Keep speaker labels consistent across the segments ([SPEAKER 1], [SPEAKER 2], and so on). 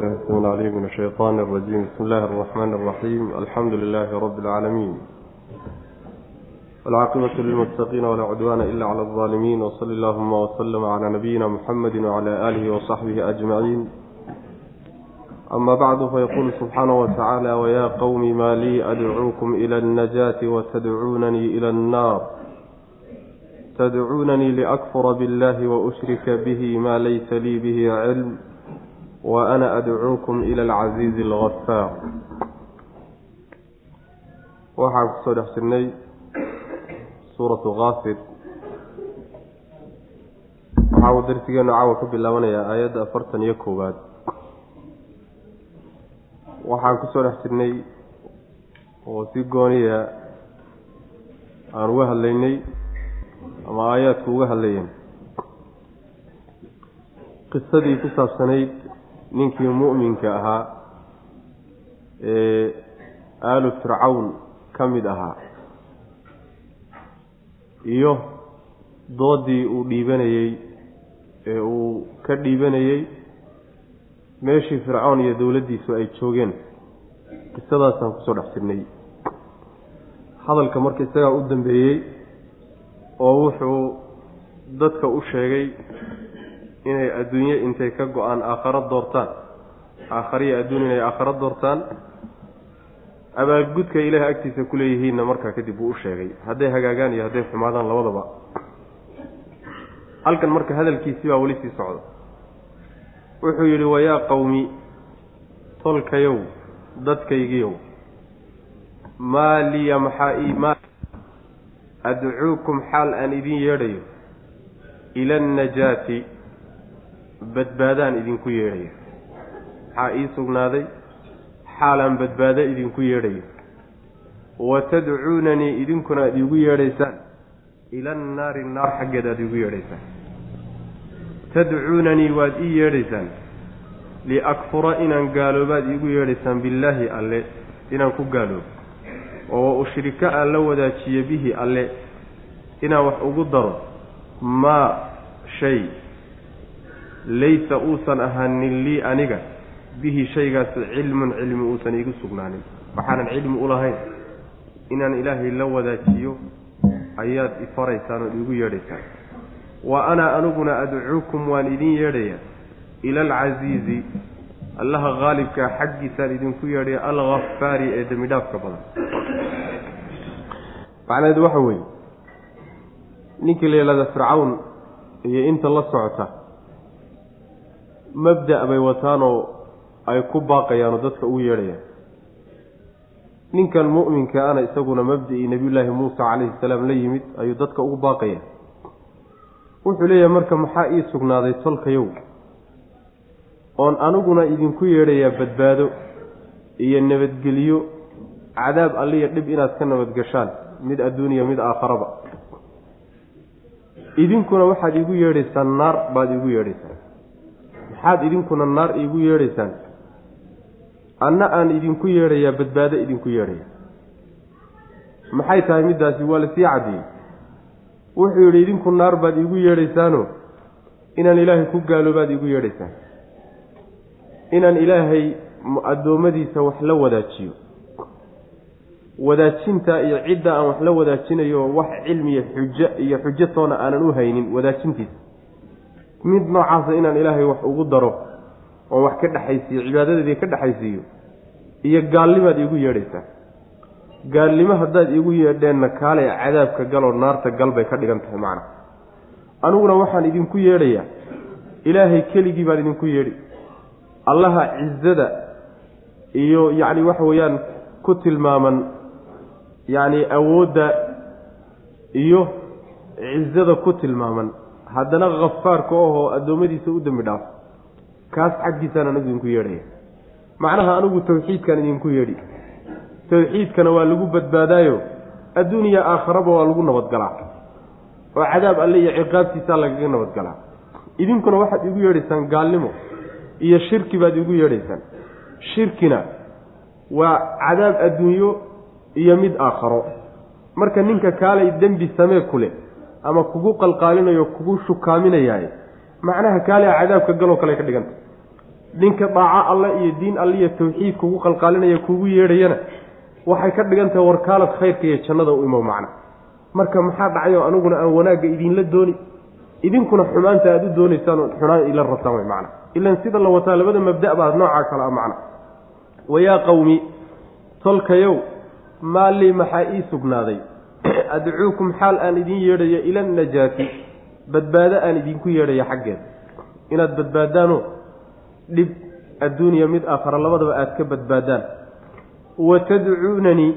[SPEAKER 1] السميع العليم من الشيطان الرجيم بسم الله الرحمن الرحيم الحمد لله رب العالمين والعاقبة للمتقين ولا عدوان إلا على الظالمين وصل اللهم وسلم على نبينا محمد وعلى آله وصحبه أجمعين أما بعد فيقول سبحانه وتعالى ويا قوم ما لي أدعوكم إلى النجاة وتدعونني إلى النار تدعونني لأكفر بالله وأشرك به ما ليس لي به علم وأنا أدعوكم إلى العزيز الغفار waxaan kusoo dhex jirnay suuratu kaafir waxa uu darsigeenu caawa ka bilaabanayaa aayadda afartan iyo koowaad waxaan kusoo dhex jirnay oo si gooniya aan uga hadlaynay ama aayaadku uga hadlayeen qisadii ku saabsanayd ninkii mu'minka ahaa ee aalu fircawn ka mid ahaa iyo doodii uu dhiibanayey ee uu ka dhiibanayey meeshii fircawn iyo dowladdiisu ay joogeen. Qisadaasaan ku soo dhex jirnay hadalka marka isagaa u dambeeyey oo wuxuu dadka u sheegay inay adduunye intay ka go'aan aakharo doortaan. Aakhariya adduun inay aakharo doortaan. Abaalgudka ilaahay agtiisa ku leeyihiinna markaa kadib wuu u sheegay. Hadday hagaagaan iyo hadday xumaadaan labadaba. Halkan marka hadalkiisii baa weli sii socda wuxuu yidhi wayaa qawmi tolkayow dadkaygiyow maa liya maxaa ii maa adcuukum xaal aan idin yeedhayo ila annajaati badbaadaan idinku yeedhayo. Maxaa ii sugnaaday? Xaalaan badbaado idinku yeedhayo. Wa tadcuunanii idinkuna aada iigu yeedhaysaan. Ila annaari naar xaggeed aada iigu yeedhaysaan. Tadcuunanii waad ii yeedhaysaan. Liakfura inaan gaaloobaad iigu yeedhaysaan billaahi alle inaan ku gaaloobo. Oo wa ushrika aan la wadaajiyo bihi alle inaan wax ugu daro. Maa shay laysa uusan ahaanin lii aniga bihi shaygaas cilmun cilmi uusan iigu sugnaanin. Waxaanan cilmi u lahayn inaan ilaahay la wadaajiyo ayaad ifaraysaan ood iigu yeedhaysaan wa ana aniguna adcuukum waan idin yeedhaya ila alcasiizi allaha haalibkaa xaggiisaan idinku yeedhaya alghafaari ee dembi dhaafka badan. Macnaheedu waxa weeye ninkii la yihahda fircawn iyo inta la socota mabda' bay wataanoo ay ku baaqayaanoo dadka ugu yeedhayaan ninkan mu'minka ana isaguna mabda-ii nebiyullaahi muusa calayhi salaam la yimid ayuu dadka ugu baaqaya. Wuxuu leeyahay marka maxaa ii sugnaaday tolkayow? Oon aniguna idinku yeedhayaa badbaado iyo nabadgelyo cadaab alliya dhib inaad ka nabadgashaan mid adduuniya mid aakharaba idinkuna waxaad iigu yeedhaysaan naar baad iigu yeedhaysaan maxaad idinkuna naar iigu yeedhaysaan. Anna aan idinku yeedhayaa badbaado idinku yeedhaya maxay tahay middaasi? Waa la sii cadiyey wuxuu yidhi idinku naar baad iigu yeedhaysaano inaan ilaahay ku gaaloobaad iigu yeedhaysaan. Inaan ilaahay addoommadiisa wax la wadaajiyo. Wadaajinta iyo cidda aan wax la wadaajinayo wax cilmiya xujo iyo xujo toona aanan u haynin wadaajintiisa mid noocaasa inaan ilaahay wax ugu daro oon wax ka dhexaysiiyo cibaadadeedii ka dhexaysiiyo iyo gaalnimaad iigu yeedhaysaa gaalnimo haddaad iigu yeedheenna kaale cadaabka galoo naarta gal bay ka dhigan tahay macna. Aniguna waxaan idinku yeedhayaa ilaahay keligii baan idinku yeedhi. Allaha cizada iyo yacni waxa weeyaan ku tilmaaman yacni awoodda iyo cizada ku tilmaaman haddana khafaarka ohoo addoommadiisa u dembi dhaafo kaas xaggiisaan anigu idinku yeedhaya macnaha anigu tawxiidkaan idinku yeedhi. Tawxiidkana waa lagu badbaadaayo. Adduuniya aakharaba waa lagu nabadgalaa. Oo cadaab alle iyo ciqaabtiisaa lagaga nabadgalaa. Idinkuna waxaad igu yeedhaysaan gaalnimo iyo shirki baad igu yeedhaysaan. Shirkina waa cadaab adduunyo iyo mid aakharo marka ninka kaalay dembi samee ku leh ama kugu qalqaalinayo kugu shukaaminayaay. Macnaha kaalea cadaabka galoo kale ka dhiganta. Ninka daaco alle iyo diin alle iyo tawxiid kugu qalqaalinaya kugu yeedhayana waxay ka dhigan tahay warkaalad khayrka iyo jannada u imow macna. Marka maxaa dhacayoo aniguna aan wanaagga idinla dooni? Idinkuna xumaanta aada u doonaysaan oo xunaan ila rabtaan way macna. Ilan sida la wataa labada mabda' baa noocaa kale a macna. Wayaa qawmi tolkayow maalii maxaa ii sugnaaday adcuukum xaal aan idin yeedhayo ila najaati badbaado aan idinku yeedhayo xaggeeda inaad badbaadaanoo dhib adduuniya mid aakhara labadaba aada ka badbaadaan wa tadcuunanii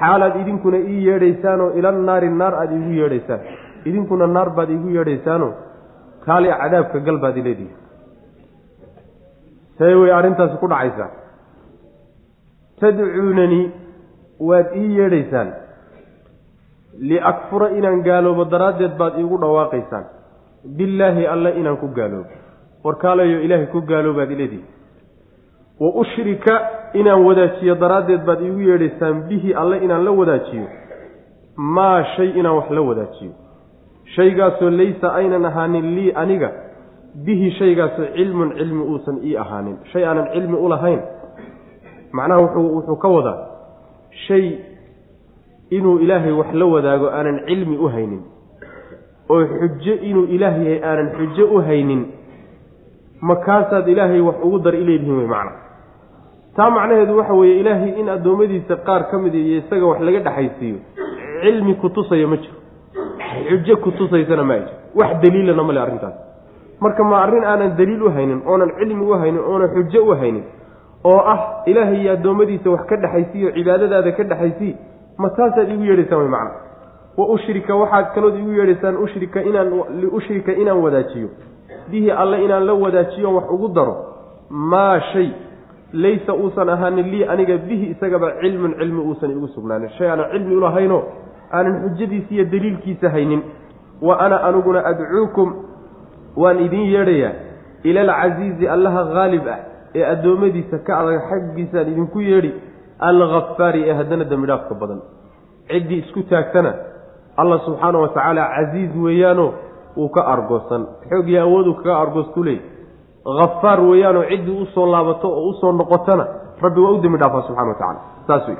[SPEAKER 1] xaalaad idinkuna ii yeedhaysaanoo ila naari naar aada iigu yeedhaysaan idinkuna naar baad iigu yeedhaysaanoo kaali cadaabka gal baad ileedihi see way arrintaasi ku dhacaysaa tadcuunanii waad ii yeedhaysaan liakfura inaan gaaloobo daraaddeed baad iigu dhawaaqaysaan. Billaahi alle inaan ku gaaloobo. Warkaalayo ilaahay ku gaaloobaad ileedihi wa ushrika inaan wadaajiyo daraaddeed baad iigu yeedhaysaan bihi alle inaan la wadaajiyo. Maa shay inaan wax la wadaajiyo. Shaygaasoo laysa aynan ahaanin lii aniga bihi shaygaasoo cilmun cilmi uusan ii ahaanin. Shay aanan cilmi u lahayn. Macnaha wuxuu ka wadaa shay inuu ilaahay wax la wadaago aanan cilmi u haynin oo xujo inuu ilaah yahay aanan xujo u haynin makaasaad ilaahay wax ugu dar ileedihiin wey macna. Taa macnaheedu waxa weeye ilaahay in addoommadiisa qaar ka mid iyo isaga wax laga dhexaysiiyo cilmi kutusaya ma jiro. Xujo kutusaysana ma jiro. Wax daliilana male arrintaas. Marka ma arrin aanan daliil u haynin oonan cilmi u haynin oonan xujo u haynin oo ah ilaahay iyo addoommadiisa wax ka dhexaysiiyo cibaadadaada ka dhexaysii ma taasaad igu yeedhaysaan way macna. Wa ushrika waxaad kalood igu yeedhaysaan ushrika inaan liushrika inaan wadaajiyo. Bihi alle inaan la wadaajiyo wax ugu daro maa shay. Laysa uusan ahaanin lii aniga bihi isagaba cilmun cilmi uusan igu sugnaanin. Shay aanan cilmi ulahaynoo aanan xujadiisa iyo daliilkiisa haynin. Wa ana aniguna adcuukum waan idiin yeedhayaa ila alcasiizi allaha haalib ah ee addoommadiisa ka adag xaggiisaan idinku yeedhi alkhafaari ee haddana dembidhaafka badan. Ciddii isku taagtana allah subxaana wa tacaala casiiz weeyaano wuu ka argoosan. Xoog iyo awooduu kaga argoostu leey. Hafaar weeyaanoo ciddii u soo laabato oo u soo noqotana rabbi waa u dembi dhaafaa subxana wa tacala saas wey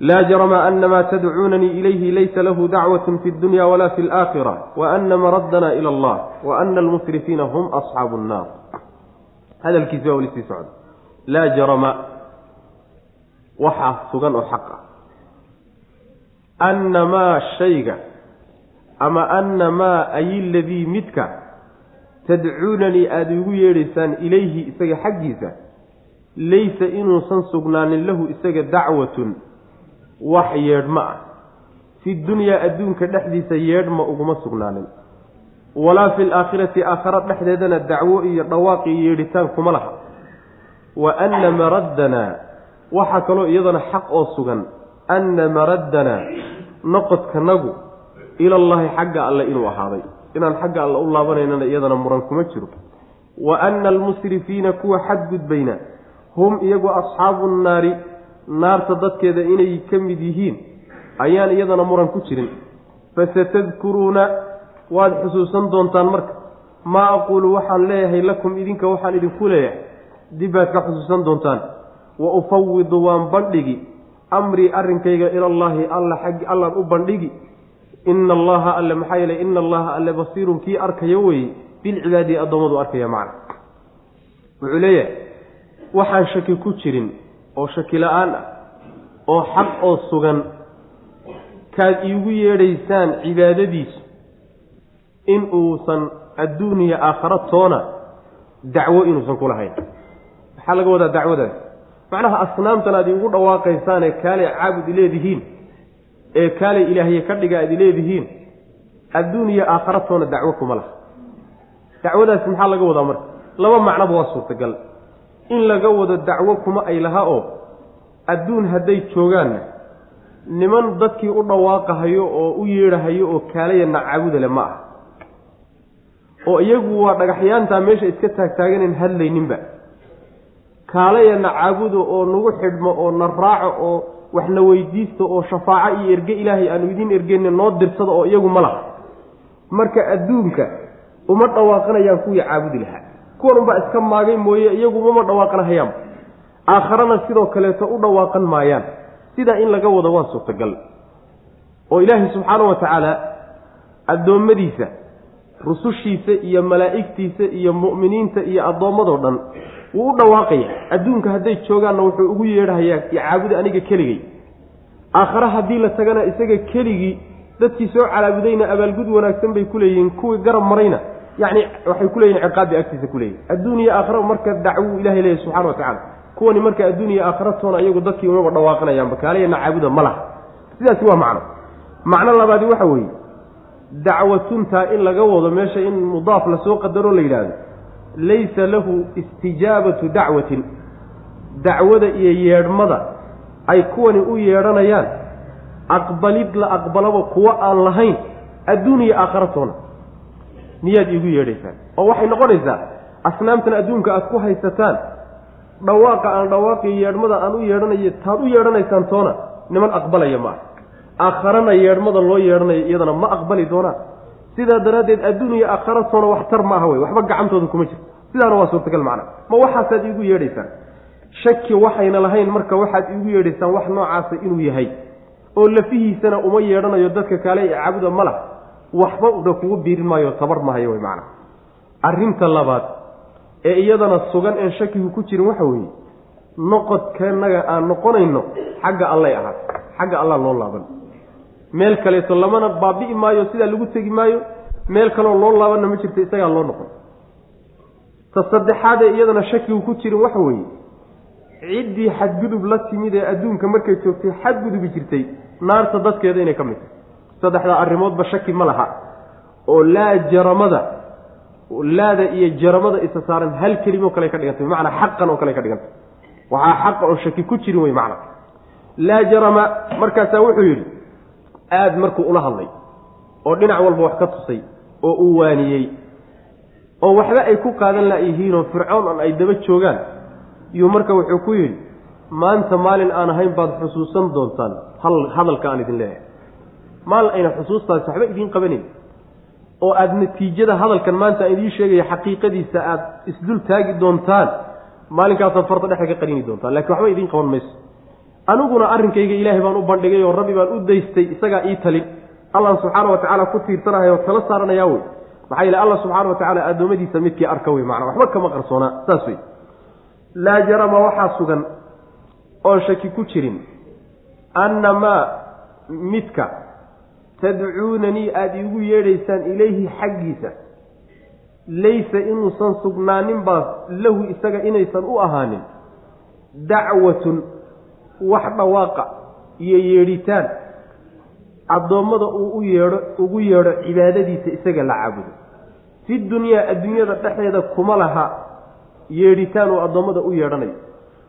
[SPEAKER 1] laa jarama ana maa tadcuunanii ilayhi laysa lahu dacwat fi dunya wala fi alaakhira wa ana maraddana ila allah wa ana almusrifiina hum asxaabu nnaar hadalkiisi waa weli socda. Laa jarama waxaa sugan oo xaq ah. Anna maa shayga ama anna maa ay ladii midka tadcuunanii aada igu yeedhaysaan ilayhi isaga xaggiisa laysa inuusan sugnaanin lahu isaga dacwatun wax yeedhma ah. Fi dunyaa adduunka dhexdiisa yeedhma uguma sugnaanin. Walaa fi laakhirati aakhara dhexdeedana dacwo iyo dhawaaq iyo yeedhitaan kuma laha. Wa anna maraddanaa waxaa kaloo iyadana xaq oo sugan anna maraddanaa noqodkanagu ilallaahi xagga alle inuu ahaaday. Inaan xagga alle u laabanaynana iyadana muran kuma jiro. Wa anna almusrifiina kuwa xadgudbayna hum iyagu asxaabu nnaari naarta dadkeeda inay ka mid yihiin ayaan iyadana muran ku jirin. Fasatadkuruuna waad xusuusan doontaan marka. Maa aquulu waxaan leeyahay lakum idinka waxaan idinku leeyahay. Dib baad ka xusuusan doontaan wa ufawidu waan bandhigi amrii arrinkayga ilallaahi alla xaggi allaan u bandhigi. Ina allaha alle maxaa yeelay ina allaha alle basiirun kii arkayo weye bilcibaadi addoommadu arkaya macna. Wuxuu leeyahay waxaan shaki ku jirin oo shaki la'aan ah oo xaq oo sugan kaad iigu yeedhaysaan cibaadadiisu in uusan adduuniya aakhara toona dacwo inuusan kulahayn maxaa laga wadaa dacwadaas macnaha asnaamtan aad iigu dhawaaqaysaanee kaalay caabud ileedihiin ee kaalay ilaahye ka dhiga aad ileedihiin adduuniya aakhara toona dacwo kuma laha. Dacwadaas maxaa laga wadaa marka? Laba macnoba waa suurtagal. In laga wado dacwo kuma ay laha oo adduun hadday joogaanna niman dadkii u dhawaaqahayo oo u yeedhahayo oo kaalaya nacaabuda le ma ah oo iyagu waa dhagaxyaantaa meesha iska taagtaaganan hadlayninba kaalaya nacaabudo oo nagu xidhmo oo na raaco oo wax na weydiisto oo shafaaco iyo erge ilaahay aanu idiin ergeyna noo dirsado oo iyagu ma laha. Marka adduunka uma dhawaaqanayaan kuwii caabudi lahaa. Kuwan unbaa iska maagay mooye iyagu mama dhawaaqan hayaanba aakharana sidoo kaleeto u dhawaaqan maayaan. Sidaa in laga wado waa suurtagal. Oo ilaahay subxaanahu wa tacaala addoommadiisa rusushiisa iyo malaa'igtiisa iyo mu'miniinta iyo addoommadoo dhan wuu u dhawaaqaya. Adduunka hadday joogaanna wuxuu ugu yeedhahayaa caabuda aniga keligay. Aakhare haddii la tagana isaga keligii dadkii soo calaabudayna abaalgud wanaagsan bay ku leeyihiin kuwii garab marayna yacni waxay ku leeyihiin ciqaabbay agtiisa ku leeyihiin adduuniya aakhara marka dacwuu ilahay leeyahy subxana wa tacala kuwani marka adduuniya aakhiratoona iyagu dadkii umaba dhawaaqanayaanba kaaleyana caabuda ma laha. Sidaasi waa macno. Macno labaadi waxa weeye dacwatuntaa in laga wado meesha in mudaaf la soo qadaro la yidhaahdo laysa lahu istijaabatu dacwatin. Dacwada iyo yeedhmada ay kuwani u yeedhanayaan. Aqbalid la aqbalaba kuwo aan lahayn adduuniya aakhiratoona. Miyaad iigu yeedhaysaan? Oo waxay noqonaysaa asnaamtan adduunka aad ku haysataan dhawaaqa aan dhawaaqiyo yeedhmada aan u yeedhanayo taad u yeedhanaysaan toona niman aqbalaya ma ah aakharana yeedhmada loo yeedhanayo iyadana ma aqbali doonaan sidaa daraaddeed adduuniya aakhara toona wax tar ma aha wey waxba gacantooda kuma jirto. Sidaana waa suurtagal macna. Ma waxaasaad iigu yeedhaysaan? Shaki waxayna lahayn marka waxaad iigu yeedhaysaan wax noocaasa inuu yahay. Oo lafihiisana uma yeedhanayo dadka kale ee caabuda ma lah waxba una kugu biirin maayo tabar mahayo wey macana arrinta labaad ee iyadana sugan een shakigu ku jirin waxa weeye noqodkanaga aan noqonayno xagga allay ahaat xagga allah loo laaban meel kaleeto lamana baabi'i maayo sidaa lagu tegi maayo meel kaloo loo laabanna ma jirto isagaa loo noqon. Ta saddexaadee iyadana shakigu ku jirin waxa weeye ciddii xadgudub la timid ee adduunka markay joogtay xadgudubi jirtay naarta dadkeeda inay ka mid tahay. Saddexdaa arrimoodba shaki ma laha. Oo laa jaramada laada iyo jaramada isa saaran hal kelimo kale ka dhigantay bimacnaa xaqan oo kale ka dhigantay waxaa xaqa oo shaki ku jirin wey macna laa jarama markaasaa wuxuu yidhi aada markuu ula hadlay oo dhinac walba wax ka tusay oo uu waaniyey oo waxba ay ku qaadan laayihiinoo fircoon an ay daba joogaan yuu marka wuxuu ku yidhi maanta maalin aan ahayn baad xusuusan doontaan hal hadalka aan idin leeyahay. Maalin ayna xusuustaasi waxba idiin qabanayn. Oo aada natiijada hadalkan maanta aan idiin sheegaya xaqiiqadiisa aada isdul taagi doontaan maalinkaasaad farta dhexda ka qarini doontaan lakiin waxba idiin qaban mayso aniguna arrinkayga ilaahay baan u bandhigay oo rabbi baan u daystay isagaa ii talin allaan subxaana wa tacaala ku tiirsanahay oo tala saaranayaa wey. Maxaa yeele allah subxaana wa tacaala addoommadiisa midkii arka wey macnaa waxba kama qarsoonaa saas wey. Laa jarama waxaa sugan oon shaki ku jirin. Anna maa midka tadcuunanii aada iigu yeedhaysaan ilayhi xaggiisa. Laysa inuusan sugnaanin baa lahu isaga inaysan u ahaanin. Dacwatun wax dhawaaqa iyo yeedhitaan addoommada uu u yeedho ugu yeedho cibaadadiisa isaga la caabudo. Fi dunyaa adduunyada dhexdeeda kuma laha yeedhitaan uu addoommada u yeedhanayo.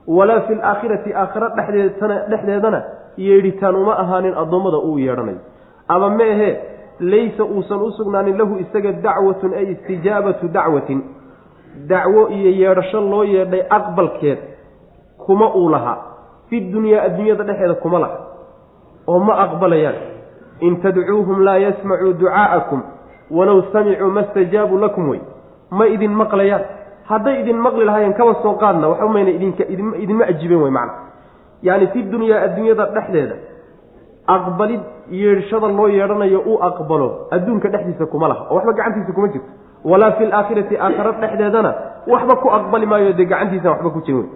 [SPEAKER 1] Walaa fi laakhirati aakhira dhexdeedana dhexdeedana yeedhitaan uma ahaanin addoommada uu yeedhanayo. Ama meehe laysa uusan u sugnaanin lahu isaga dacwatun ay istijaabatu dacwatin. Dacwo iyo yeedhasho loo yeedhay aqbalkeed kuma uu lahaa fi dunyaa adduunyada dhexeeda kuma laha oo ma aqbalayaan. In tadcuuhum laa yasmacuu ducaa'akum walow samicuu ma stajaabuu lakum wey ma idin maqlayaan. Hadday idin maqli lahaayeen kaba soo qaadna waxba mayna idinka idinma ajiibeen wey macna. Yaani fi dunyaa adduunyada dhexdeeda aqbalid yeedhshada loo yeedhanayo uu aqbalo adduunka dhexdiisa kuma laha oo waxba gacantiisa kuma jirto. Walaa fi laakhirati aakhara dhexdeedana waxba ku aqbali maayo dee gacantiisa waxba ku jirin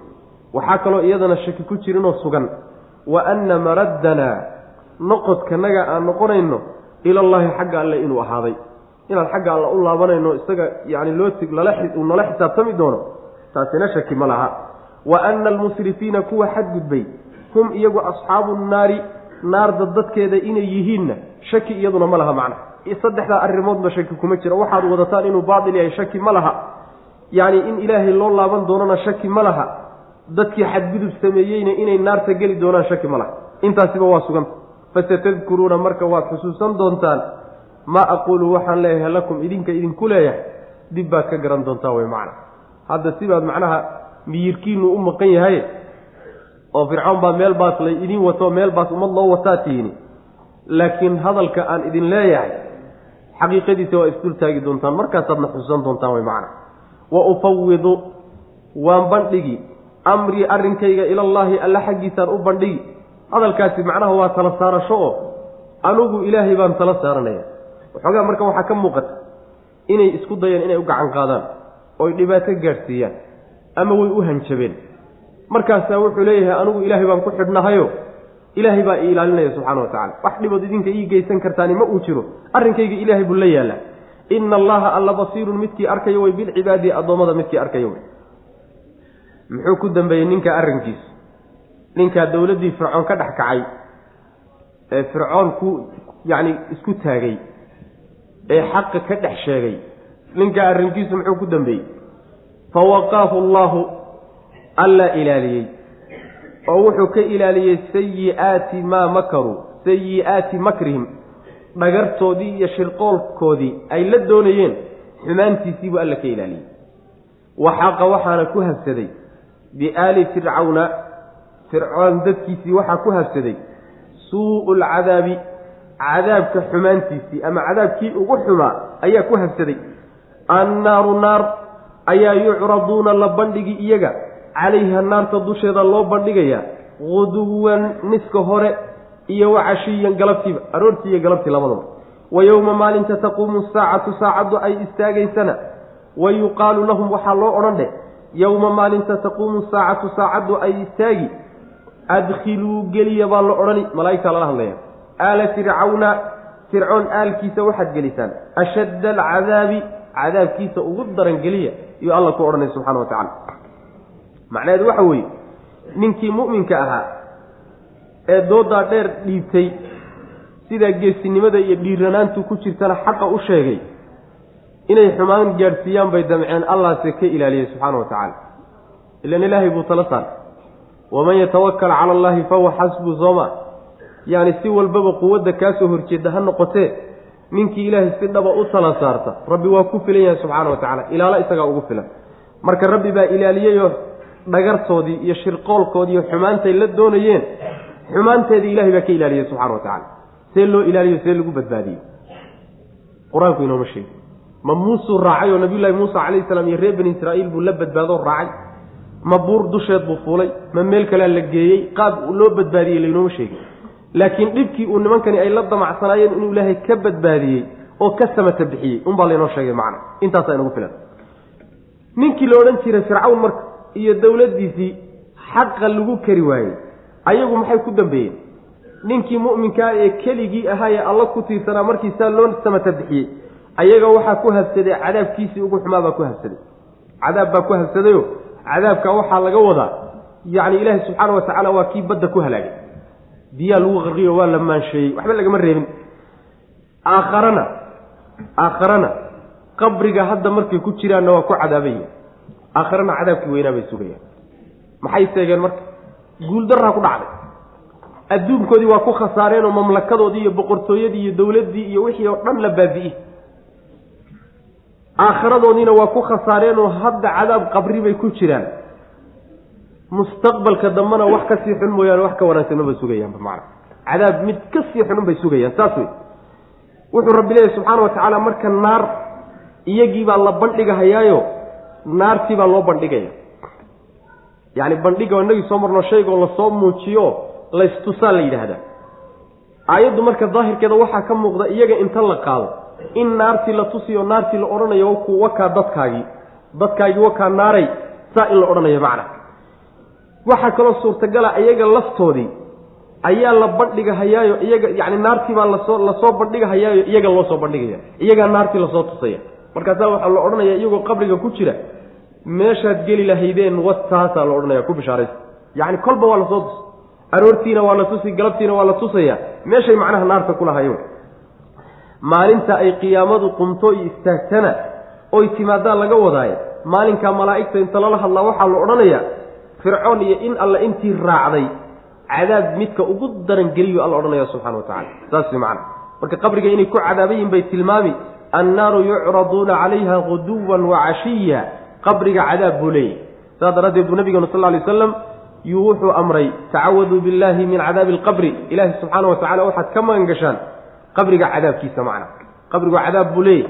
[SPEAKER 1] waxaa kaloo iyadana shaki ku jirinoo sugan. Wa anna maraddanaa noqodkanaga aan noqonayno ilallaahi xagga alle inuu ahaaday. Inaan xagga alle u laabanayno isaga yani loo uu nala xisaabtami doono taasina shaki ma laha. Wa anna almusrifiina kuwa xadgudbay hum iyagu asxaabu nnaari naarda dadkeeda inay yihiinna shaki iyaduna ma laha macna. Saddexdaa arrimoodba shaki kuma jira waxaad wadataan inuu baatil yahay shaki ma laha. Yacni in ilaahay loo laaban doonana shaki ma laha dadkii xadgudub sameeyeyna inay naarta geli doonaan shaki ma laha. Intaasiba waa suganta fasatadkuruuna marka waad xusuusan doontaan maa aquulu waxaan leeyahay lakum idinka idinku leeyahay. Dib baad ka garan doontaa way macna. Hadda sibaad macnaha miyirkiinu u maqan yahay oo fircoon baa meel baas lay idin wato meel baas ummad loo wataa tiini laakiin hadalka aan idin leeyahay xaqiiqadiisa waa isdul taagi doontaan. Markaasaadna xusuusan doontaan way macna. Wa ufawidu waan bandhigi amrii arrinkayga ilallaahi alla xaggiisaan u bandhigi hadalkaasi macnaha waa tala saarasho oo anugu ilaahay baan tala saaranaya waxoogaa marka waxaa ka muuqata inay isku dayeen inay u gacan qaadaan oy dhibaato gaadhsiiyaan ama way u hanjabeen. Markaasaa wuxuu leeyahay anigu ilaahay baan ku xidhnahayo ilaahay baa ii ilaalinaya subxana wa tacala wax dhibood idinka ii geysan kartaani ma uu jiro. Arrinkayga ilaahay buu la yaallaa. Ina allaha alla basiirun midkii arkayo way bilcibaadi addoommada midkii arkayo wey muxuu ku dambeeyey ninka arrinkiisa ninkaa dowladdii fircoon ka dhex kacay ee fircoon ku yacni isku taagay ee xaqa ka dhex sheegay. Ninka arrinkiisu muxuu ku dambeeyey fawaqaahu allaahu allaa ilaaliyey. Oo wuxuu ka ilaaliyey sayi'aati maa makaruu sayi'aati makrihim dhagartoodii iyo shirqoolkoodii ay la doonayeen. Xumaantiisii buu alla ka ilaaliyey. Waxaaqa waxaana ku habsaday biaali fircawna fircoon dadkiisii waxaa ku habsaday suu'u lcadaabi cadaabka xumaantiisii ama cadaabkii ugu xumaa ayaa ku habsaday annaaru naar ayaa yucraduuna la bandhigi iyaga calayha naarta dusheeda loo bandhigayaa guduwan niska hore iyo wa cashiyan galabtiiba aroortii iyo galabtii labadaba wa yowma maalinta taquumu saacatu saacaddu ay istaagaysana wa yuqaalu lahum waxaa loo odhan dheh yowma maalinta taquumu saacatu saacaddu ay istaagi adkhiluu geliya baa la odhani malaa'igtaa lala hadlaya aala fircawna fircoon aalkiisa waxaad gelisaan ashadda alcadaabi cadaabkiisa ugu daran geliya iyuu alla ku odhanay subxana wa tacala macnaheedu waxa weeye ninkii mu'minka ahaa ee doodaa dheer dhiibtay sidaa geesinimada iyo dhiiranaantu ku jirtana xaqa u sheegay inay xumaan gaadhsiiyaan bay damceen allaase ka ilaaliyey subxaana wa tacaala ilan ilaahay buu tala saaray. Waman yatawakal cala allaahi fahuwa xasbu sooma yacni si walbaba quwadda kaasoo horjeeda ha noqotee ninkii ilaahay si dhaba u tala saarta rabbi waa ku filan yahay subxaana wa tacala ilaalo isagaa ugu filan. Marka rabbi baa ilaaliyeyoo dhagartoodii iyo shirqoolkoodii iyo xumaantay la doonayeen xumaanteedii ilahay baa ka ilaaliyey subxana wa tacala see loo ilaaliyo see lagu badbaadiyo. Qur'aanku inooma sheegi ma muusuu raacay oo nabiyullaahi muusa calayhi salaam iyo reer bani israa'iil buu la badbaadoo raacay. Ma buur dusheed buu fuulay ma meel kalea la geeyey qaab loo badbaadiyey laynooma sheegin. Laakiin dhibkii uu nimankani ay la damacsanaayeen inuu ilaahay ka badbaadiyey oo ka samata bixiyey unbaa laynoo sheegay macna. Intaasaa inagu filan. Ninkii la odhan jiray fircawn marka iyo dowladdiisii xaqa lagu kari waayey ayagu maxay ku dambeeyeen? Ninkii mu'minkaa ee keligii ahaa ee alla ku tiirsanaa markii saa loo samata bixiyey ayaga waxaa ku habsaday cadaabkiisii ugu xumaa baa ku habsaday cadaab baa ku habsadayo cadaabka waxaa laga wadaa yacni ilaahi subxaana wa tacaala waa kii badda ku halaagay. Biyaa lagu qarqiyo waa la maansheeyey waxba lagama reebin. Aakharana aakharana qabriga hadda markay ku jiraanna waa ku cadaabayihin aakharana cadaabkii weynaa bay sugayaan. Maxay seegeen marka? Guuldaraa ku dhacday. Adduunkoodii waa ku khasaareen oo mamlakadoodii iyo boqortooyadii iyo dowladdii iyo wixii oo dhan la baabi'iyey aakhiradoodiina waa ku khasaareen oo hadda cadaab qabri bay ku jiraan. Mustaqbalka dambena wax ka sii xun mooyaane wax ka wanaagsan maba sugayaanba macana cadaab mid ka sii xunun bay sugayaan saas wey wuxuu rabbi leeyahy subxaana wa tacaala marka naar iyagiibaa la bandhigahayaayo naartii baa loo bandhigaya. Yacni bandhiga inagii soo marno shaygoo la soo muujiyo laystusaa la yidhaahdaa. Aayaddu marka daahirkeeda waxaa ka muuqda iyaga inta la qaado in naartii la tusiyo naartii la odhanayo wakaa dadkaagii dadkaagii wakaa naaray saa in la odhanayo macna. Waxaa kaloo suurtagala iyaga laftoodii ayaa la bandhigahayaayo iyaga yacni naartii baa la soo la soo bandhigahayaayo iyaga loo soo bandhigaya. Iyagaa naartii la soo tusaya. Markaasaa waxaa la odhanaya iyagoo qabriga ku jira meeshaad geli lahaydeen wataasaa la odhanaya ku bishaaraysa. Yacni kolba waa la soo tus aroortiina waa la tusi galabtiina waa la tusaya. Meeshay macnaha naarta ku lahayen maalinta ay qiyaamadu qumto iyo istaagtana oy timaadaan laga wadaayo. Maalinkaa malaa'igta inta lala hadlaa waxaa la odhanayaa fircoon iyo in alle intii raacday cadaab midka ugu daran geliyo alla odhanaya subxana wa tacala saas macana marka qabriga inay ku cadaabayihin bay tilmaami annaaru yucraduuna calayha guduwan wa cashiya. Qabriga cadaab buu leeyahy saas daraaddeed buu nabigeenu sal ly waslam yuu wuxuu amray tacawaduu billahi min cadaabi alqabri. Ilaahi subxaana wa tacala waxaad ka magan gashaan qabriga cadaabkiisa macna. Qabrigu cadaab buu leeyahy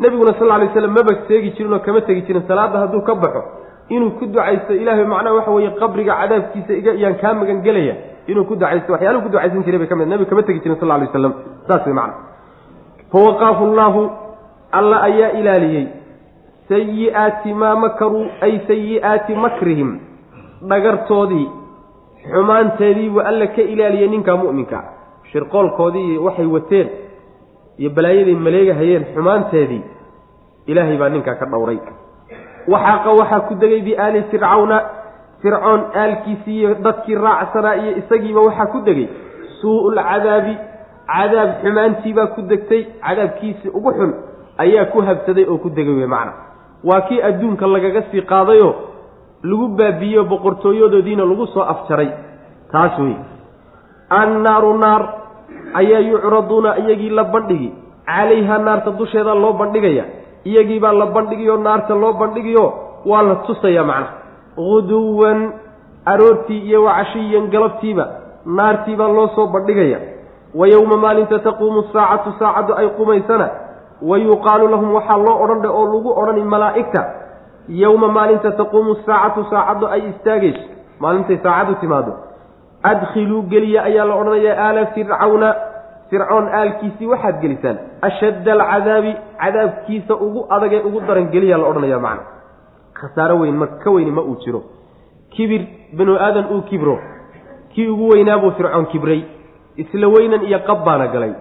[SPEAKER 1] nebiguna sal alay slam maba seegi jirin oo kama tegi jirin salaadda hadduu ka baxo inuu ku ducaysto ilaahay macnaha waxa weeye qabriga cadaabkiisa iga iyaan kaa magan gelaya inuu ku ducaysto waxyaaluhu ku ducaysan jiray bay ka mid nebigu kama tegi jirin sal alay waslam saas way macna. Fawaqaahu llaahu alla ayaa ilaaliyey sayi'aati maa makaruu ay sayi'aati makrihim. Dhagartoodii xumaanteedii buu alla ka ilaaliyey ninkaa mu'minka shirqoolkoodii iyo waxay wateen iyo balaayaday maleegahayeen xumaanteedii ilaahay baa ninkaa ka dhowray. Waxaaqa waxaa ku degay biaali fircawna fircoon aalkiisii iyo dadkii raacsanaa iyo isagiiba waxaa ku degay. Suu lcadaabi cadaab xumaantiibaa ku degtay cadaabkiisii ugu xun ayaa ku habsaday oo ku degay wey macna. Waa kii adduunka lagaga sii qaadayoo lagu baabiiyeyo boqortooyadoodiina lagu soo afjaray. Taas wey. Annaaru naar ayaa yucraduuna iyagii la bandhigi. Calayha naarta dusheeda loo bandhigaya. Iyagiibaa la bandhigiyo naarta loo bandhigiyo waa la tusaya macnaha guduwan aroortii iyo wacashiyan galabtiiba naartiibaa loo soo bandhigaya. Wa yowma maalinta taquumu saacatu saacaddu ay qumaysana wa yuqaalu lahum waxaa loo odhan oo lagu odhani malaa'igta. Yowma maalinta taquumu saacatu saacaddu ay istaagayso. Maalintay saacaddu timaado adkhiluu geliya ayaa la odhanayaa aala fircawna. Fircoon aalkiisii waxaad gelisaan. Ashadda alcadaabi cadaabkiisa ugu adagee ugu daran geliyaa la odhanaya macna. Khasaaro weyn ma ka weyni ma uu jiro. Kibir binu aadan uu kibro. Kii ugu weynaabuu fircoon kibray. Isla weynan iyo qab baana galay.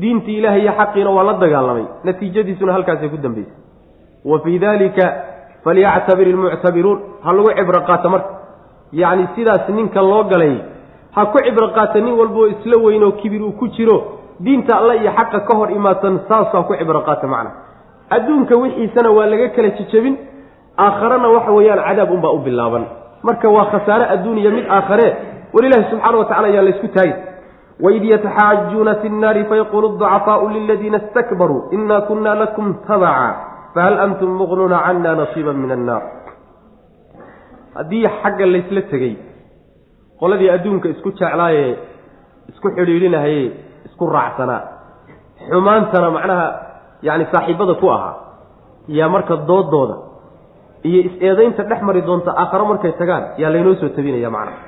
[SPEAKER 1] Diintii ilaahay iyo xaqiina waa la dagaalamay. Natiijadiisuna halkaasay ku dambaysay. Wa fii dalika falyactabir ilmuctabiruun ha lagu cibro qaato marka. Yacni sidaas ninka loo galay ha ku cibro qaata nin walboo isla weynoo kibir uu ku jiro diinta alla iyo xaqa ka hor imaadsan saas ha ku cibro qaata macna. Adduunka wixiisana waa laga kala jejebin aakharana waxa weeyaan cadaab unbaa u bilaaban. Marka waa khasaare adduuniya mid aakhare walilaahi subxana wa tacala ayaan laysku taagin waid yataxaajuuna fi nnaari fayaquulu ducafaau liladiina istakbaruu ina kuna lakum tabaca fahal antum muqnuuna cana nasiiba min annaar haddii xagga laysla tegey qoladii adduunka isku jeclaayee isku xidhiidhinahayee isku raacsanaa xumaantana macnaha yacni saaxiibada ku ahaa. Yaa marka doodooda iyo is-eedaynta dhex mari doonta aakharo markay tagaan yaa laynoo soo tabinaya macnaha.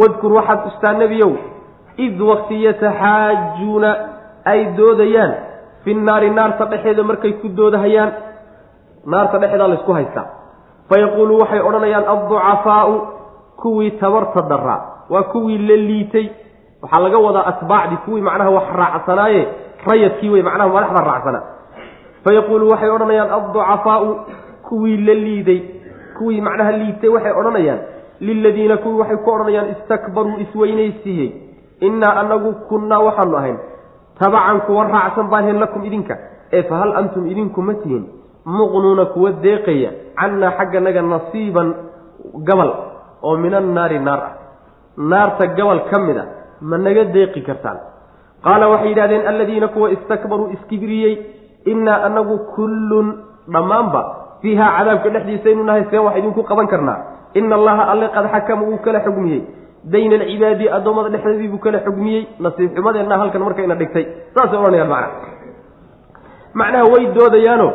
[SPEAKER 1] Wadkur waxaad ustaa nebiyow id wakti yataxaajuuna ay doodayaan fi nnaari naarta dhexeeda markay ku doodahayaan. Naarta dhexeedaa laysku haystaa. Fayaquulu waxay odhanayaan adducafaau kuwii tabarta daraa waa kuwii la liitay waxaa laga wadaa atbaacdii kuwii macnaha wax raacsanaaye rayadkii wey macnaha madaxda raacsanaa fayaquulu waxay odhanayaan adducafaau kuwii la liiday kuwii macnaha liitay waxay odhanayaan liladiina kuwii waxay ku odhanayaan istakbaruu isweynaysiiyey innaa anagu kunnaa waxaanu ahayn tabacan kuwa raacsan baan lakum idinka ee fa hal antum idinku ma tihin muqnuuna kuwa deeqaya cannaa xagganaga nasiiban gabal oo min annaari naar. Ah naarta gabal ka mid a ma naga deeqi kartaan. Qaala waxay yidhahdeen alladiina kuwa istakbaruu iskibriyey innaa anagu kullun dhammaanba fiihaa cadaabka dhexdiisaynu nahay seen wax idinku qaban karnaa. Ina allaha alle qad xakama wuu kala xugmiyey. Bayna alcibaadi addoommada dhexdeedii buu kala xugmiyey. Nasiib xumadeenna halkan markayna dhigtay. Saasay odhanayaan macnaha. Macnaha way doodayaano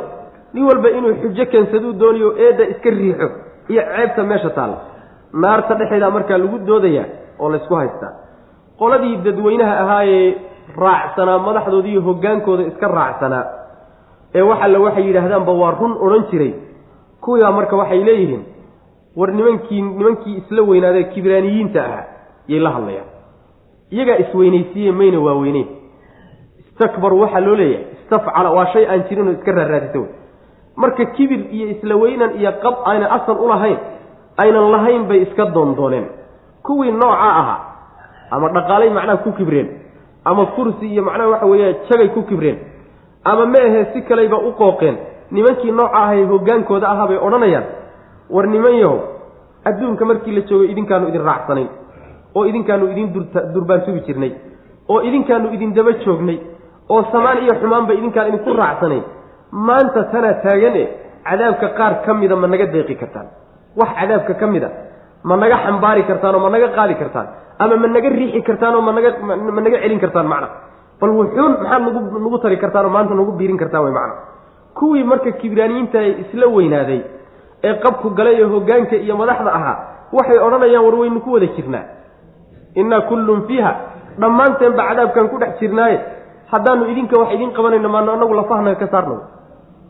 [SPEAKER 1] nin walba inuu xujo keensaduu doonayo eedda iska riixo iyo ceebta meesha taalla naarta dhexeedaa markaa lagu doodayaa oo laysku haystaa qoladii dadweynaha ahaayee raacsanaa madaxdooda iyo hoggaankooda iska raacsanaa ee waxalle waxay yidhaahdaanba waa run odhan jiray. Kuwiibaa marka waxay leeyihiin war nimankii nimankii isla weynaadee kibraaniyiinta ahaa yay la hadlayaan. Iyagaa isweynaysiiye mayna waaweyneyn. Istakbaru waxaa loo leeyahay istafcala waa shay aan jirinoo iska raaraadisa wey marka kibir iyo isla weynan iyo qab ayna asal u lahayn aynan lahayn bay iska doondooneen kuwii noocaa ahaa ama dhaqaalay macnaha ku kibreen ama kursi iyo macnaha waxa weeye jagay ku kibreen ama ma ahe si kalayba u qooqeen nimankii nooca ahay hoggaankooda ahaa bay odhanayaan. War niman yahow adduunka markii la joogay idinkaanu idin raacsanayn oo idinkaanu idin durbaansugi jirnay oo idinkaanu idin daba joognay oo samaan iyo xumaanba idinkaan idinku raacsanayn. Maanta tanaa taagan e cadaabka qaar ka mida ma naga deeqi kartaan wax cadaabka ka mid a ma naga xambaari kartaan oo ma naga qaadi kartaan ama ma naga riixi kartaan oo ma naga ma naga celin kartaan macna. Bal wuxuun maxaad nagu nagu tari kartaan oo maanta nagu biirin kartaan way macna. Kuwii marka kibraaniyiinta ee isla weynaaday ee qabku galay ee hoggaanka iyo madaxda ahaa waxay odhanayaan war waynu ku wada jirnaa. Innaa kullun fiiha dhammaanteenba cadaabkaan ku dhex jirnaaye. Haddaanu idinka wax idiin qabanayno maano annagu lafahanaga ka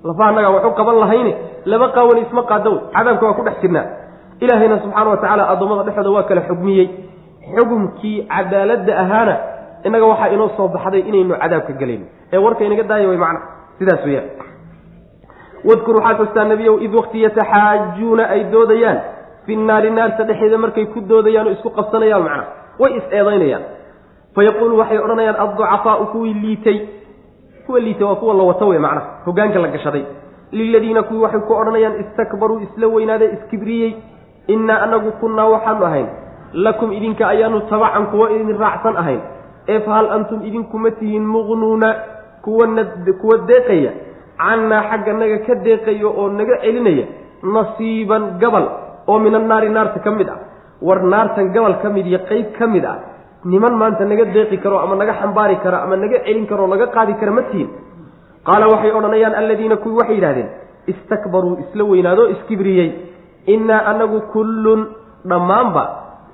[SPEAKER 1] saarno lafahanaga waxu qaban lahayne laba qaawan isma qaadaw cadaabka waa ku dhex jirnaa. Ilaahayna subxaana wa tacaala addoommada dhexooda waa kala xugmiyey. Xugumkii cadaaladda ahaana innaga waxaa inoo soo baxday inaynu cadaabka gelayno ee warka inaga daaya way macna sidaas weyaan wadkur waxaad xustaa nebiyow id wakti yataxaajuuna ay doodayaan. Fi naari naarta dhexeeda markay ku doodayaan oo isku qabsanayaan macna way is-eedaynayaan fayaquulu waxay odhanayaan adducafaau kuwii liitay kuwa liitay waa kuwa la wato wey macnaha hogaanka la gashaday. Liladiina kuwii waxay ku odhanayaan istakbaruu isla weynaadee iskibriyey innaa anagu kunnaa waxaanu ahayn. Lakum idinka ayaanu tabacan kuwa idin raacsan ahayn. Ee fahal antum idinkuma tihiin muqnuuna kuwana kuwa deeqaya. Cannaa xagga naga ka deeqayo oo naga celinaya nasiiban gabal oo min annaari naarta ka mid ah. War naartan gabal ka mid iyo qeyb ka mid ah niman maanta naga deeqi karo ama naga xambaari karo ama naga celin karo naga qaadi kara ma tihin qaala waxay odhanayaan alladiina kuwii waxay yidhahdeen istakbaruu isla weynaadoo iskibriyey. Innaa anagu kullun dhammaanba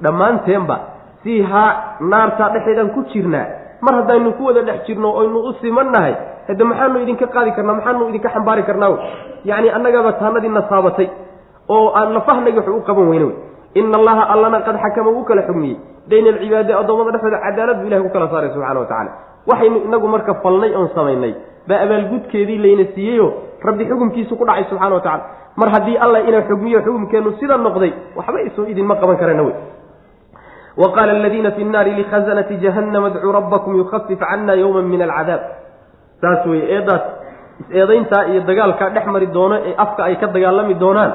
[SPEAKER 1] dhammaanteenba fiihaa naartaa dhexeedaan ku jirnaa. Mar haddaynu ku wada dhex jirno oynu u simannahay hadde maxaanu idinka qaadi karnaa maxaanu idinka xambaari karnaa yacni annagaba taanadiina saabatay oo aan lafahnaga wax u qaban weyne wey ina allaha allana qad xakama uu kala xugmiyey bayna alcibaadi addoommada dhexdooda cadaalad buu ilahay ku kala saaray subxana wa tacala waxaynu inagu marka falnay oon samaynay baa abaalgudkeedii layna siiyeyo rabbi xukumkiisu ku dhacay subxana wa tacala mar haddii alla ina xugmiyo xukumkeennu sida noqday waxba isu idinma qaban karana wey wa qaala aladiina fi nnaari likhazanati jahannama adcuu rabbakum yukhafif cana yowma min alcadaab saas weye eedaas is-eedayntaa iyo dagaalkaa dhex mari doono ee afka ay ka dagaalami doonaan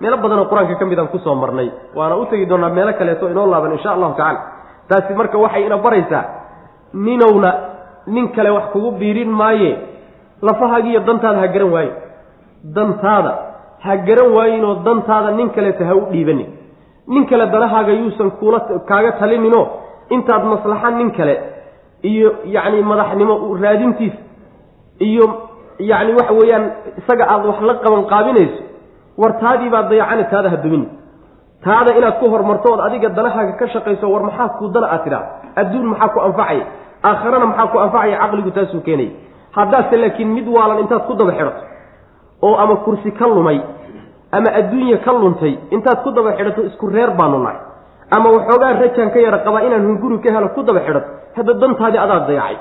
[SPEAKER 1] meelo badanoo qur'aanka ka mid aan ku soo marnay. Waana u tegi doonaa meelo kaleeto inoo laaban insha allahu tacala taasi marka waxay ina baraysaa ninowna nin kale wax kugu biirin maaye. Lafahaagiiyo dantaada ha garan waaye. Dantaada ha garan waayinoo dantaada nin kaleeta ha u dhiibanin nin kale danahaaga yuusan kuula kaaga talininoo intaad maslaxa nin kale iyo yacni madaxnimo raadintiis iyo yacni waxa weeyaan isaga aada wax la qaban qaabinayso war taadii baa dayacani taada ha dumin taada inaad ku hormarto ood adiga danahaaga ka shaqayso war maxaa kuu dana aad tidhaa? Adduun maxaa ku anfacaya aakharana maxaa ku anfacaya caqligu taasuu keenaya haddaadse laakiin mid waalan intaad ku daba xidhato oo ama kursi ka lumay ama adduunya ka luntay intaad ku daba xidhato isku reer baanu nahay ama waxoogaa rajaan ka yara qabaa inaan hunguri ka helo ku daba xidhato hadda dantaadii adaad dayacay.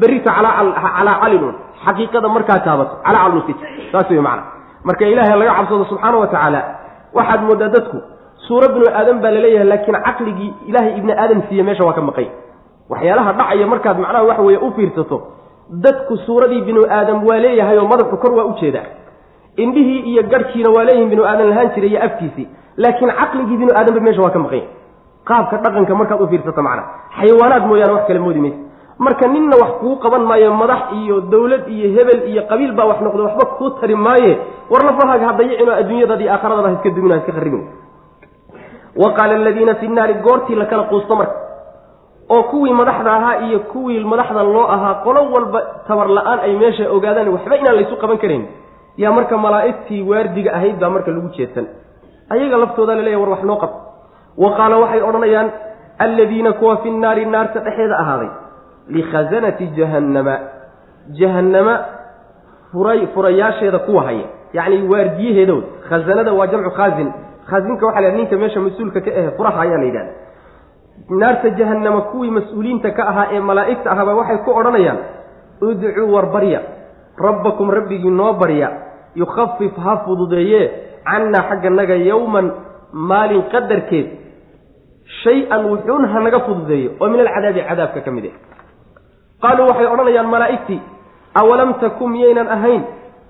[SPEAKER 1] Berrita calaa calilun xaqiiqada markaa taabato. Calaa calnusij saas wey macana marka ilaahay laga cabsado subxaana wa tacaala waxaad moodaa dadku suura binu aadam baa la leeyahay laakiin caqligii ilaahay ibni aadam siiye meesha waa ka maqay. Waxyaalaha dhacaya markaad macnaha waxa weeye u fiirsato dadku suuradii binu aadam waa leeyahay oo madaxu kor waa u jeedaa. Indhihii iyo garhkiina waa leeyihiin binu aadan lahaan jiray iyo afkiisii laakiin caqligii binu aadamba meesha waa ka maqanya qaabka dhaqanka markaad u fiirsato macnaha xayawaanaad mooyaane wax kale moodi maysa marka ninna wax kuu qaban maayo madax iyo dawlad iyo hebel iyo qabiil baa wax noqda waxba kuu tari maaye. War lafahaaga ha dayicin oo adduunyadaada iyo aakharadaba ha iska dumin ha iska kharibin wa qaala aladiina fi nnaari goortii la kala quusto marka. Oo kuwii madaxda ahaa iyo kuwii madaxda loo ahaa qolo walba tabar la'aan ay meesha ogaadaan waxba inaan laysu qaban karayn yaa marka malaa'igtii waardiga ahayd baa marka lagu jeedsan. Ayaga laftooda laleeya war wax noo qab. Wa qaala waxay odhanayaan alladiina kuwa fi nnaari naarta dhexeeda ahaaday likhazanati jahannama jahannama furay furayaasheeda kuwa haya yacni waardiyaheedood khazanada waa jamcu khaazin khaazinka waxa la ninka meesha mas'uulka ka ahe furaha ayaa la yidhahda naarta jahannama kuwii mas'uuliyiinta ka ahaa ee malaa'igta ahaaba waxay ku odhanayaan udcuu war barya rabbakum rabbigii noo barya yukhafif ha fududeeye cannaa xagga naga yowman maalin qadarkeed shay-an wuxuun ha naga fududeeyo oo min alcadaabi cadaabka ka mid ah qaaluu waxay odhanayaan malaa'igtii awalam takum miyaynan ahayn?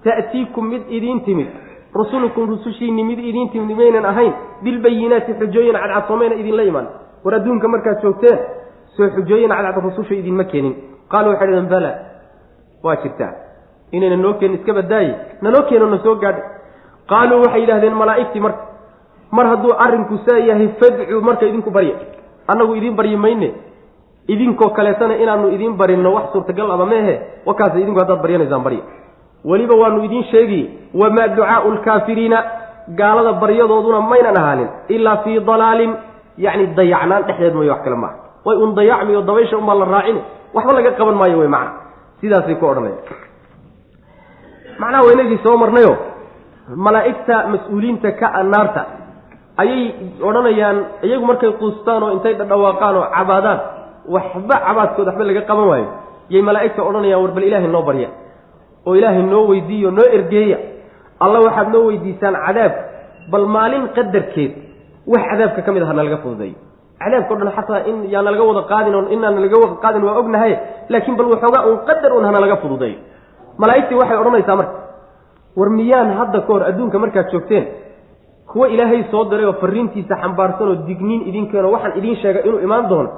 [SPEAKER 1] Ta'tiikum mid idiin timid. Rusulukum rusushiinni mid idiin timid miyaynan ahayn? Bilbayinaati xujooyin cadcad soomayna idinla imaan. War adduunka markaad joogteen soo xujooyin cadcad rususha idinma keenin. Qaaluu waxay dhaheen bala waa jirtaa. Inayna noo keenin iska badaaye nanoo keeno na soo gaadha qaaluu waxay yidhahdeen malaa'igtii marka mar hadduu arrinku saa yahay fadcuu marka idinku barya annagu idiin baryi mayne idinkoo kaleetana inaanu idiin barinno wax suurtagal aba meehe wakaas idinku haddaad baryanaysaan barya. Weliba waanu idiin sheegi wamaa ducaau lkaafiriina gaalada baryadooduna maynan ahaanin ilaa fii dalaalin yacni dayacnaan dhexdeed mooye wax kale maaha. Way un dayacmi oo dabaysha unbaa la raacini waxba laga qaban maayo wey macna. Sidaasay ku odhanaya macnaha waynagii soo marnayo malaa'igta mas'uuliinta ka naarta ayay odhanayaan iyagu markay quustaan oo intay dhadhawaaqaan oo cabaadaan waxba cabaadkooda waxba laga qaban waayo. Yay malaa'igta odhanayaan war bal ilaahay noo barya. Oo ilaahay noo weydiiyo noo ergeeya. Alla waxaad noo weydiisaan cadaab. Bal maalin qadarkeed wax cadaabka ka mid aha nalaga fududeeyo. Cadaabka o dhan xataa in yaana laga wada qaadin on inaan laga wada qaadin waa ognahay laakiin bal waxoogaa un qadar un hana laga fududeeyo. Malaa'igtii waxay odhanaysaa marka war miyaan hadda ka hor adduunka markaad joogteen? Kuwa ilaahay soo diray oo fariintiisa xambaarsan oo digniin idin keeno waxaan idiin sheegay inuu imaan doono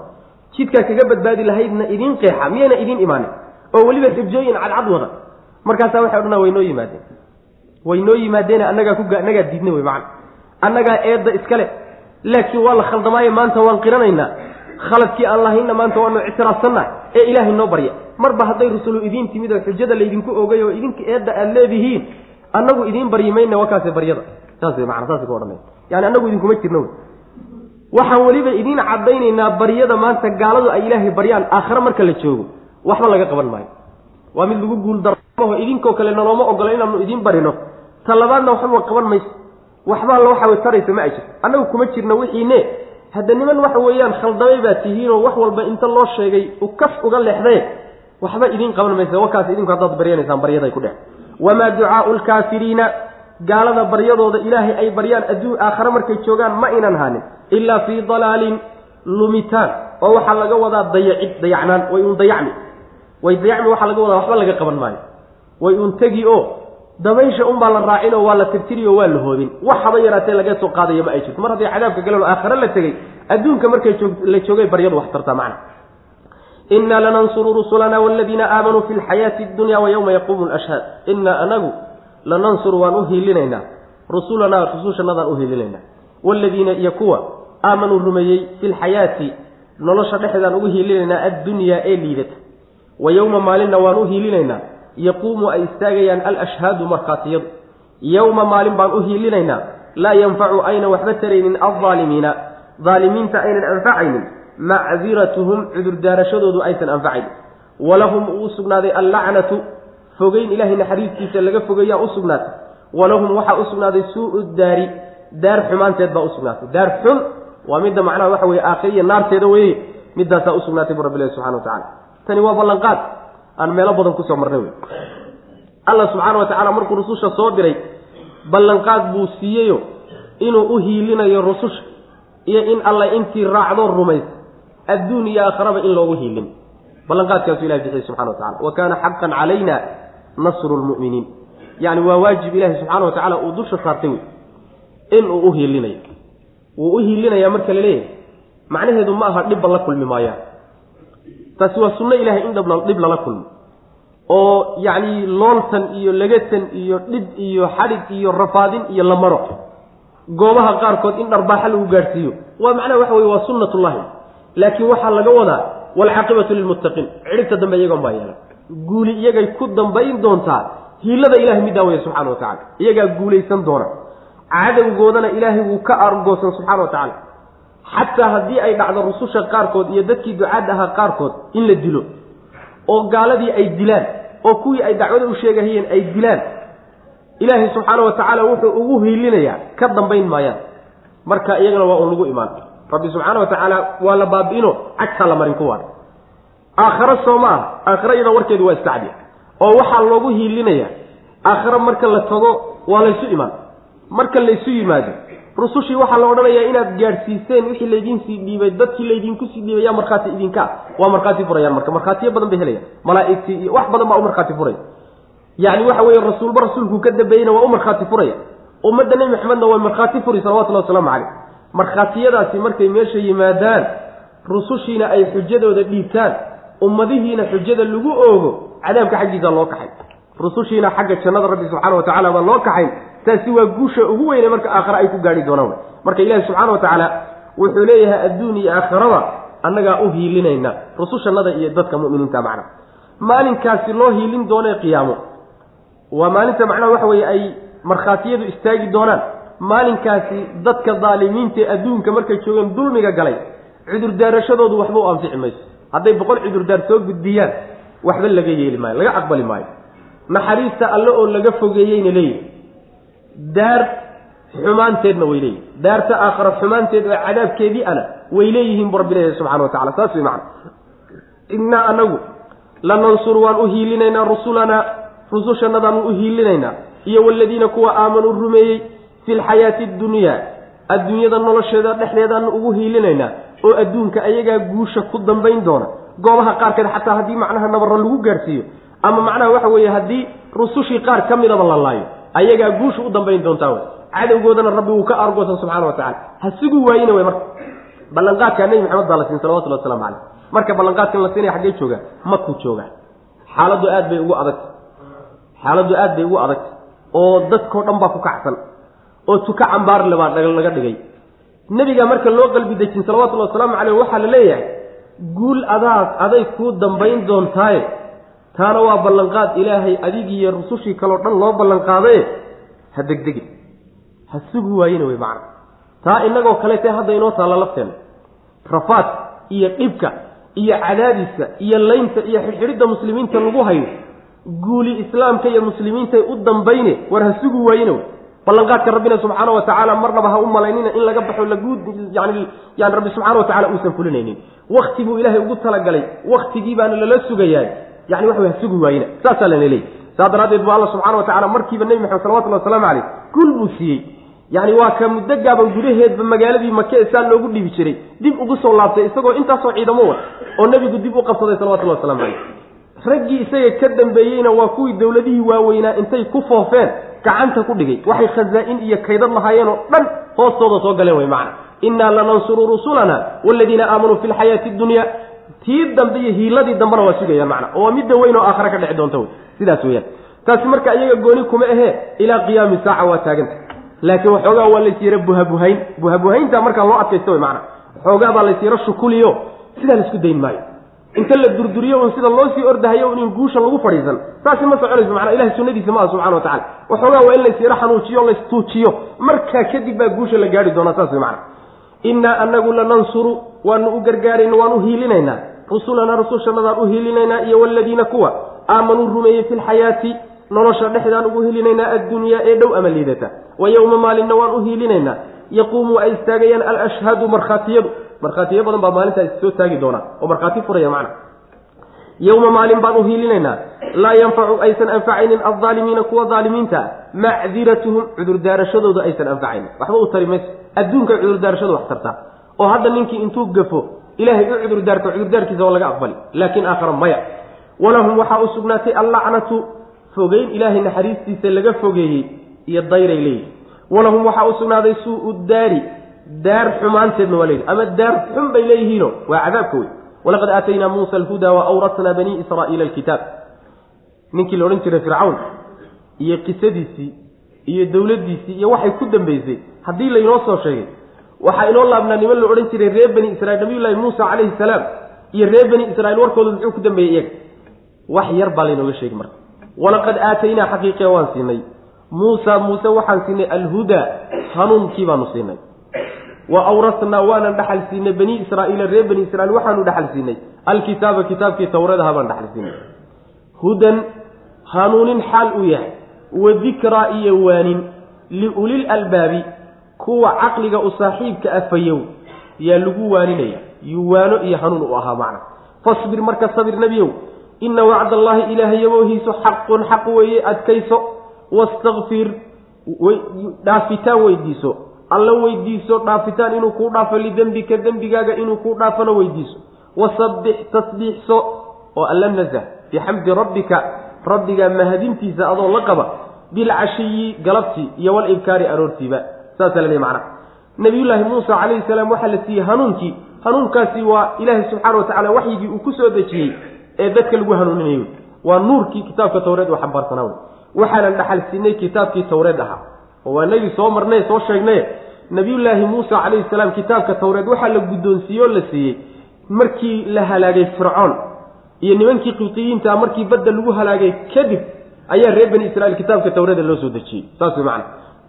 [SPEAKER 1] jidkaa kaga badbaadi lahaydna idiin qeexa miyayna idiin imaanin? oo weliba xujooyin cadcad wada. Markaasaa waxay odhanaa way noo yimaadeen. Way noo yimaadeen annagaa ku annagaa diidna wey macana annagaa eedda iskale laakiin waa la khaldamaayo maanta waan qiranaynaa. Khaladkii aan lahaynna maanta waanu ictiraafsanna ee ilaahay noo barya. Marba hadday rusulu idiin timid oo xujada laydinku ogay oo idinka eedda aad leedihiin annagu idiin baryi mayna wakaase baryada. Saas wey maana ku odhanaya yani annagu idinkuma jirno wey waxaan weliba idiin caddaynaynaa baryada maanta gaaladu ay ilaahay baryaan aakhare marka la joogo. Waxba laga qaban maayo. Waa mid lagu guuldarmaho idinkoo kale nalooma ogola inaanu idiin barino. Ta labaadna waxbaba qaban mayso. Waxbaa la waxa taraysa ma ay jirto annagu kuma jirna wixiine hadda niman waxa weeyaan khaldamay baa tihiinoo wax walba inta loo sheegay u kaf uga leexdee waxba idiin qaban maysa wakaas idinku haddaad baryanaysaan baryaday ku dheh wamaa ducaau lkaafiriina gaalada baryadooda ilaahay ay baryaan adduun aakhare markay joogaan ma aynan ahaanin ilaa fii dalaalin lumitaan oo waxaa laga wadaa dayacid dayacnaan way un dayacmi way dayacmi waxaa laga wadaa waxba laga qaban maayo way un tegi oo dabaysha unbaa la raacin oo waa la tirtiri oo waa la hoobin wax haba yaraatee laga soo qaadaya ma ay jirto mar hadday cadaabka galeen oo aakhare la tegey adduunka markay la joogay baryadu wax tartaa macna. Inaa lanansuru rusulana waladiina aamanuu fi lxayaati dunya wa yowma yaquumu lashhaad inaa anagu lanansuru waan u hiilinaynaa. Rusulanaa rusushanadaan u hiilinaynaa. Waaladiina iyo kuwa aamanuu rumeeyey fi lxayaati nolosha dhexdeedaan ugu hiilinaynaa addunyaa ee liidata. Wa yowma maalinna waan u hiilinaynaa. Yaquumu ay istaagayaan alashhaadu markhaatiyadu. Yowma maalin baan u hiilinaynaa. Laa yanfacu ayna waxba taraynin aldaalimiina daalimiinta aynan anfacaynin. Macdiratuhum cudurdaarashadoodu aysan anfacaynin. Walahum uu sugnaaday allacnatu fogeyn ilaahay naxariistiisa laga fogeeyaa u sugnaatay walahum waxaa u sugnaaday suu daari. Daar xumaanteed baa usugnaatay daar xun waa midda macnaha waxa weye aakhiriya naarteeda weye midaasaa usugnaatay bu rabbi ilahi subxana wa tacala tani waa ballanqaad. Aan meelo badan ku soo marnay wey alla subxaana wa tacala markuu rususha soo diray ballanqaad buu siiyeyo inuu u hiilinayo rususha iyo in alla intii raacdoo rumaysa adduun iyo aakharaba in loogu hiilin. Ballanqaadkaasu ilahi bixiyey subxana wa tacala wa kaana xaqan calayna nasru lmu'miniin yacni waa waajib ilaahi subxaana wa tacala uu dusha saartay wey inuu u hiilinayo wuu u hiilinayaa marka la leeyahay macnaheedu ma aha dhibba la kulmi maayaan taasi waa sunno ilahay in dhib lala kulmo. Oo yacni looltan iyo legatan iyo dhib iyo xadhig iyo rafaadin iyo la maro. Goobaha qaarkood in dharbaaxa lagu gaadhsiiyo waa macnaha waxa weye waa sunnatullahi laakiin waxaa laga wadaa waalcaaqibatu lilmuttaqiin. Cidhibta dambe iyagoon baa yeelan guuli iyagay ku dambayn doontaa hiilada ilahay middaa weye subxana wa tacala iyagaa guulaysan doona. Cadowgoodana ilaahay wuu ka argoosan subxana wa tacala xataa haddii ay dhacdo rususha qaarkood iyo dadkii ducaad ahaa qaarkood in la dilo oo gaaladii ay dilaan oo kuwii ay dacwada u sheegahayeen ay dilaan ilaahay subxaana wa tacaala wuxuu ugu hiilinayaa ka dambayn maayaan. Marka iyagana waa un lagu imaan. Rabbi subxaana wa tacaala waa la baabi'ino cagtaa la marin kuwaan aakhare soo ma ah aakhare iyada warkeedu waa istacdiya oo waxaa loogu hiilinayaa. aakhare marka la tago waa laysu imaan. marka laysu yimaado rusushii waxaa la odhanayaa inaad gaadhsiiseen wixii laydiinsii dhiibay dadkii laydinku sii dhiibay yaa markhaati idinka waa markhaati furayaan marka. markhaatiyo badan bay helayaan. malaaigtii iyo wax badan baa u markhaati furaya. yacni waxa weeye rasuulba rasuulku ka dambeeyeyna waa u markhaati furaya. ummadda nebi maxamedna waa markhaati furi salawatullahi wasalaamu caleyh markhaatiyadaasi markay meesha yimaadaan rusushiina ay xujadooda dhiibtaan ummadihiina xujada lagu oogo cadaabka xaggiisa loo kaxay. Rusushiina xagga jannada rabbi subxaana wa tacala baa loo kaxayn taasi waa guusha ugu weyne marka aakhare ay ku gaadhi doonaan marka ilaahi subxaana wa tacaala wuxuu leeyahay adduun iyo aakhiraba annagaa u hiilinayna rusushannada iyo dadka mu'miniinta macna. Maalinkaasi loo hiilin doonee qiyaamo. Waa maalinta macnaha waxa weeye ay markhaatiyadu istaagi doonaan. Maalinkaasi dadka daalimiinta ee adduunka markay joogeen dulmiga galay cudurdaarashadoodu waxba u anfici mayso hadday boqol cudurdaar soo gudbiyaan waxba laga yeeli maayo laga aqbali maayo. Naxariista alle oo laga fogeeyeyna leeyihi daar xumaanteedna way leeyihiin daarta aakhara xumaanteed oo cadaabkeedii ana way leeyihiin bu rabbi subxana wa tacala saas way macana innaa anagu lanansuru waan u hiilinaynaa rusulanaa rusushannadaanu u hiilinaynaa. Iyo waladiina kuwa aamanuu rumeeyey fi lxayaati addunyaa adduunyada nolosheeda dhexdeedaanu ugu hiilinaynaa oo adduunka ayagaa guusha ku dambayn doona. Goobaha qaarkeed xataa haddii macnaha nabarra lagu gaarhsiiyo ama macnaha waxa weeye haddii rusushii qaar ka midaba la laayo ayagaa guusha u dambayn doontaa wey cadowgoodana rabbi wuu ka argoosan subxana wa tacala ha sugu waayina wey marka. Ballanqaadkaa nebi maxamed baa la siin salawatulli waslamu caleyh marka ballanqaadkan la siinaya xaggee joogaa makuu joogaa xaaladdu aad bay ugu adagtay xaaladdu aad bay ugu adagtay oo dadkao dhan baa ku kacsan. Oo tuka cambaarle baa laga dhigay nebiga marka loo qalbi dejin salawatullhi wasalaamu caleyh waxaa la leeyahay guul adaas aday kuu dambayn doontaaye taana waa ballanqaad ilaahay adigiiyo rusushii kaleo dhan loo ballanqaadaye ha degdegin. Ha sugi waayina wey macna. Taa inagoo kaleete hadda inoo taalla lafteena. Rafaad iyo dhibka iyo cadaadiska iyo laynta iyo xidhxidhidda muslimiinta lagu hayo guuli islaamka iyo muslimiintay u dambayne war ha sugi waayina wey ballanqaadka rabbina subxaana wa tacaala marnaba ha u malaynina in laga baxo laguud yani yani rabbi subxana wa tacala uusan fulinaynin. Wakti buu ilaahay ugu talagalay. Waktigii baana lala sugayaay. Yani waxa ha sugi waayina. Saasaa lana leeyay saas daraaddeed bu alla subxana wa tacala markiiba nebi maxamed salawatullahi wasalaamu caleyh gul buu siiyey. Yani waa ka muddo gaaban gudaheedba magaaladii make saa loogu dhibi jiray. Dib ugu soo laabtay isagoo intaasoo ciidamo wad oo nebigu dib u qabsaday salawatullahi waslamu caleyh raggii isaga ka dambeeyeyna waa kuwii dowladihii waaweynaa intay ku foofeen gacanta ku dhigay. Waxay khazaa-in iyo kaydad lahaayeen oo dhan hoostooda soo galeen way macna. Innaa lanansuru rusulana waladiina aamanuu fi lxayaati dunya. Tii dambe iyo hiiladii dambena waa sugayaan macna. Oo midda weyn oo aakhare ka dhici doonta wey sidaas weyaan taasi marka iyaga gooni kuma ahee ilaa qiyaami saaca waa taaganta laakiin waxoogaa waa laysyaro buhabuhayn. Buhabuhaynta markaa loo adkaysta wey macna. Waxoogaa baa laysyaro shukuliyo. Sidaa la isku dayn maayo inta la durduriyo un sida loo sii ordahayo in guusha lagu fadhiisan saasi ma soconayso macnaa ilahay sunnadiisa maaha subxana wa tacala waxoogaa waa in laysyaro xanuujiyo laystuujiyo markaa kadib baa guusha la gaari doonaa saas wey macna. Innaa anagu lanansuru waanu u gargaarayna waan u hiilinaynaa rusulanaa rusushanadaan u hiilinaynaa iyo waladiina kuwa. Aamanuu rumeeyey fi lxayaati nolosha dhexdaan ugu hiilinaynaa addunyaa ee dhow ama liidata. Wa yowma maalinna waan u hiilinaynaa. Yaquumu ay istaagayaan alashhadu markhaatiyadu markhaatiyo badan baa maalintaa soo taagi doonaa oo markhaati furaya macna. Yowma maalin baan u hiilinaynaa. Laa yanfacu aysan anfacaynin aldaalimiina kuwa daalimiinta macdiratuhum cudurdaarashadooda aysan anfacaynin. Waxba u tari mayso. Adduunka cudurdaarashadu wax tartaa oo hadda ninkii intuu gafo ilaahay u cudurdaarto cudurdaarkiisa waa laga aqbali. Laakiin aakhara maya. Walahum waxaa u sugnaatay allacnatu fogeyn ilaahay naxariistiisa laga fogeeyey iyo dayray leeyihi walahum waxaa u sugnaaday suu daari daar xumaanteedna waa leeyihi ama daar xun bay leeyihiino waa cadaabka wey walaqad aataynaa muusa alhudaa wa awratnaa banii israa'iila alkitaab. Ninkii la odhan jiray fircawn iyo qisadiisii iyo dowladdiisii iyo waxay ku dambeysay haddii laynoo soo sheegay waxaa inoo laabnaa niman la odhan jiray reer bani israiil nabiyullaahi muusa calayhi salaam iyo reer bani israiil warkooda muxuu ku dambeeyey iyaga. Wax yar baa laynooga sheegi marka. Walaqad aataynaa xaqiiqiya waan siinay. Muusa muuse waxaan siinay alhudaa hanuunkii baanu siinay wa awrasnaa waanan dhaxal siinay bani israaiila reer bani israiil waxaanu dhaxal siinay. Alkitaaba kitaabkii tawradaha baan dhaxal siinay. Hudan hanuunin xaal uu yahay. Wa dikraa iyo waanin liulil albaabi kuwa caqliga u saaxiibka afayow yaa lagu waaninaya. Yuwaano iyo hanuun u ahaa macna. Fasbir marka sabir nebiyow ina wacda allaahi ilaahay yaboohiisu xaqun xaq weeye adkayso. Wastakfir dhaafitaan weydiiso alla weydiiso dhaafitaan inuu kuu dhaafo lidembika dembigaaga inuu kuu dhaafona weydiiso. Wasabbix tasbiixso oo alla nazah bixamdi rabbika rabbiga mahadintiisa adoo la qaba bilcashiyi galabtii iyo walibkaari aroortiiba. Saasaa la leey macnaha nabiyullaahi muusa calayhi salaam waxaa la siiyey hanuunkii. Hanuunkaasi waa ilaahay subxaana wa tacala waxyigii uu ku soo dejiyey ee dadka lagu hanuuninayo. Waa nuurkii kitaabka tawreed uu xambaarsanaa wey waxaanan dhaxal kitaabkii tawreed ahaa oo waa inagii soo marnay soo sheegnay. Nabiyullaahi muusa calayhi salaam kitaabka tawreed waxaa la guddoonsiiyey oo la siiyey markii la halaagay fircoon iyo nimankii qibtiyiintaa markii badda lagu halaagay kadib ayaa reer bani israiil kitaabka tawreeda loo soo dejiyey. Saas macana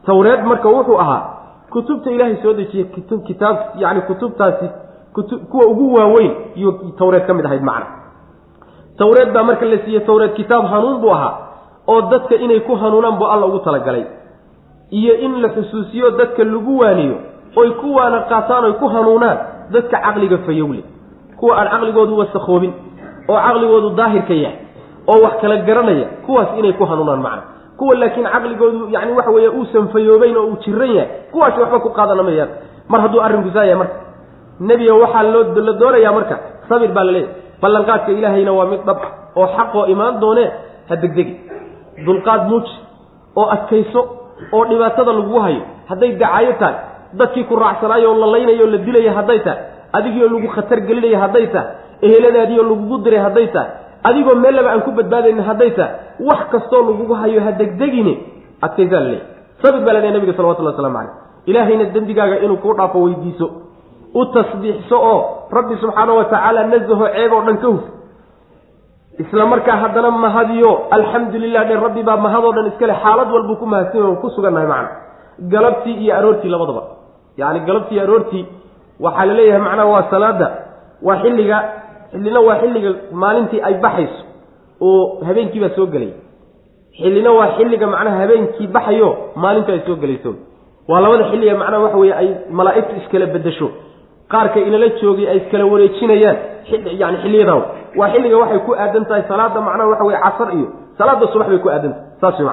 [SPEAKER 1] tawreed marka wuxuu ahaa kutubta ilaahay soo dejiyey kitaab yani kutubtaasi kuwa ugu waaweyn iyo tawreed ka mid ahayd macna. Tawreed baa marka la siiyey tawreed kitaab hanuun buu ahaa oo dadka inay ku hanuunaan buu alla ugu talagalay iyo in la xusuusiyo dadka lagu waaniyo oy ku waana qaataan oy ku hanuunaan dadka caqliga fayowle. Kuwa aan caqligoodu wasakhoobin oo caqligoodu daahirka yahay oo wax kala garanaya kuwaas inay ku hanuunaan macna. Kuwa laakiin caqligoodu yani waxa weeye uusan fayoobeyn oo uu jiran yahay kuwaasi waxba ku qaadana mayaan mar hadduu arrinku yahay marka. Nebiga waxaa loo la doonayaa marka sabir baa la leeyahy ballanqaadka ilaahayna waa mid dhab oo xaqoo imaan doonee ha degdegi. Dulqaad muuji oo adkayso oo dhibaatada lagu hayo hadday dacaayo tahay dadkii ku raacsanaayo oo la laynayo o la dilaya hadday tahay adigiioo lagu khatar gelinaya hadday tahay eheladaadiioo lagugu diray hadday tahay adigoo meel laba aan ku badbaadaynin hadday tahay wax kastoo lagugu hayo ha degdegine adkaysaa la leeyahy sabir baa la leeyahy nabiga salawatullah waslamu caleyh ilaahayna dembigaaga inuu kuu dhaafo weydiiso u tasbiixso oo rabbi subxaana wa tacaala nazaho ceeb oo dhan ka huf isla markaa haddana mahadiyo alxamdu lilah dhe rabbi baa mahadoo dhan iskale xaalad walbuu ku mahadsan ku sugannahay macna. Galabtii iyo aroortii labadaba. Yacni galabtii iyo aroortii waxaa la leeyahay macnaha waa salaada waa xilliga xillina waa xilliga maalintii ay baxayso oo habeenkiibaa soo gelay. Xillina waa xilliga macnaha habeenkii baxayo maalinta ay soo gelayso. Waa labada xilliga macnaha waxa weye ay malaa'igtu iskala bedasho qaarka inala joogay ay iskala wareejinayaan. Yani xilliyadan waa xilliga waxay ku aadan tahay salaada macnaha waxa weye casar iyo salaada subax bay ku aadan tahay. Saas wey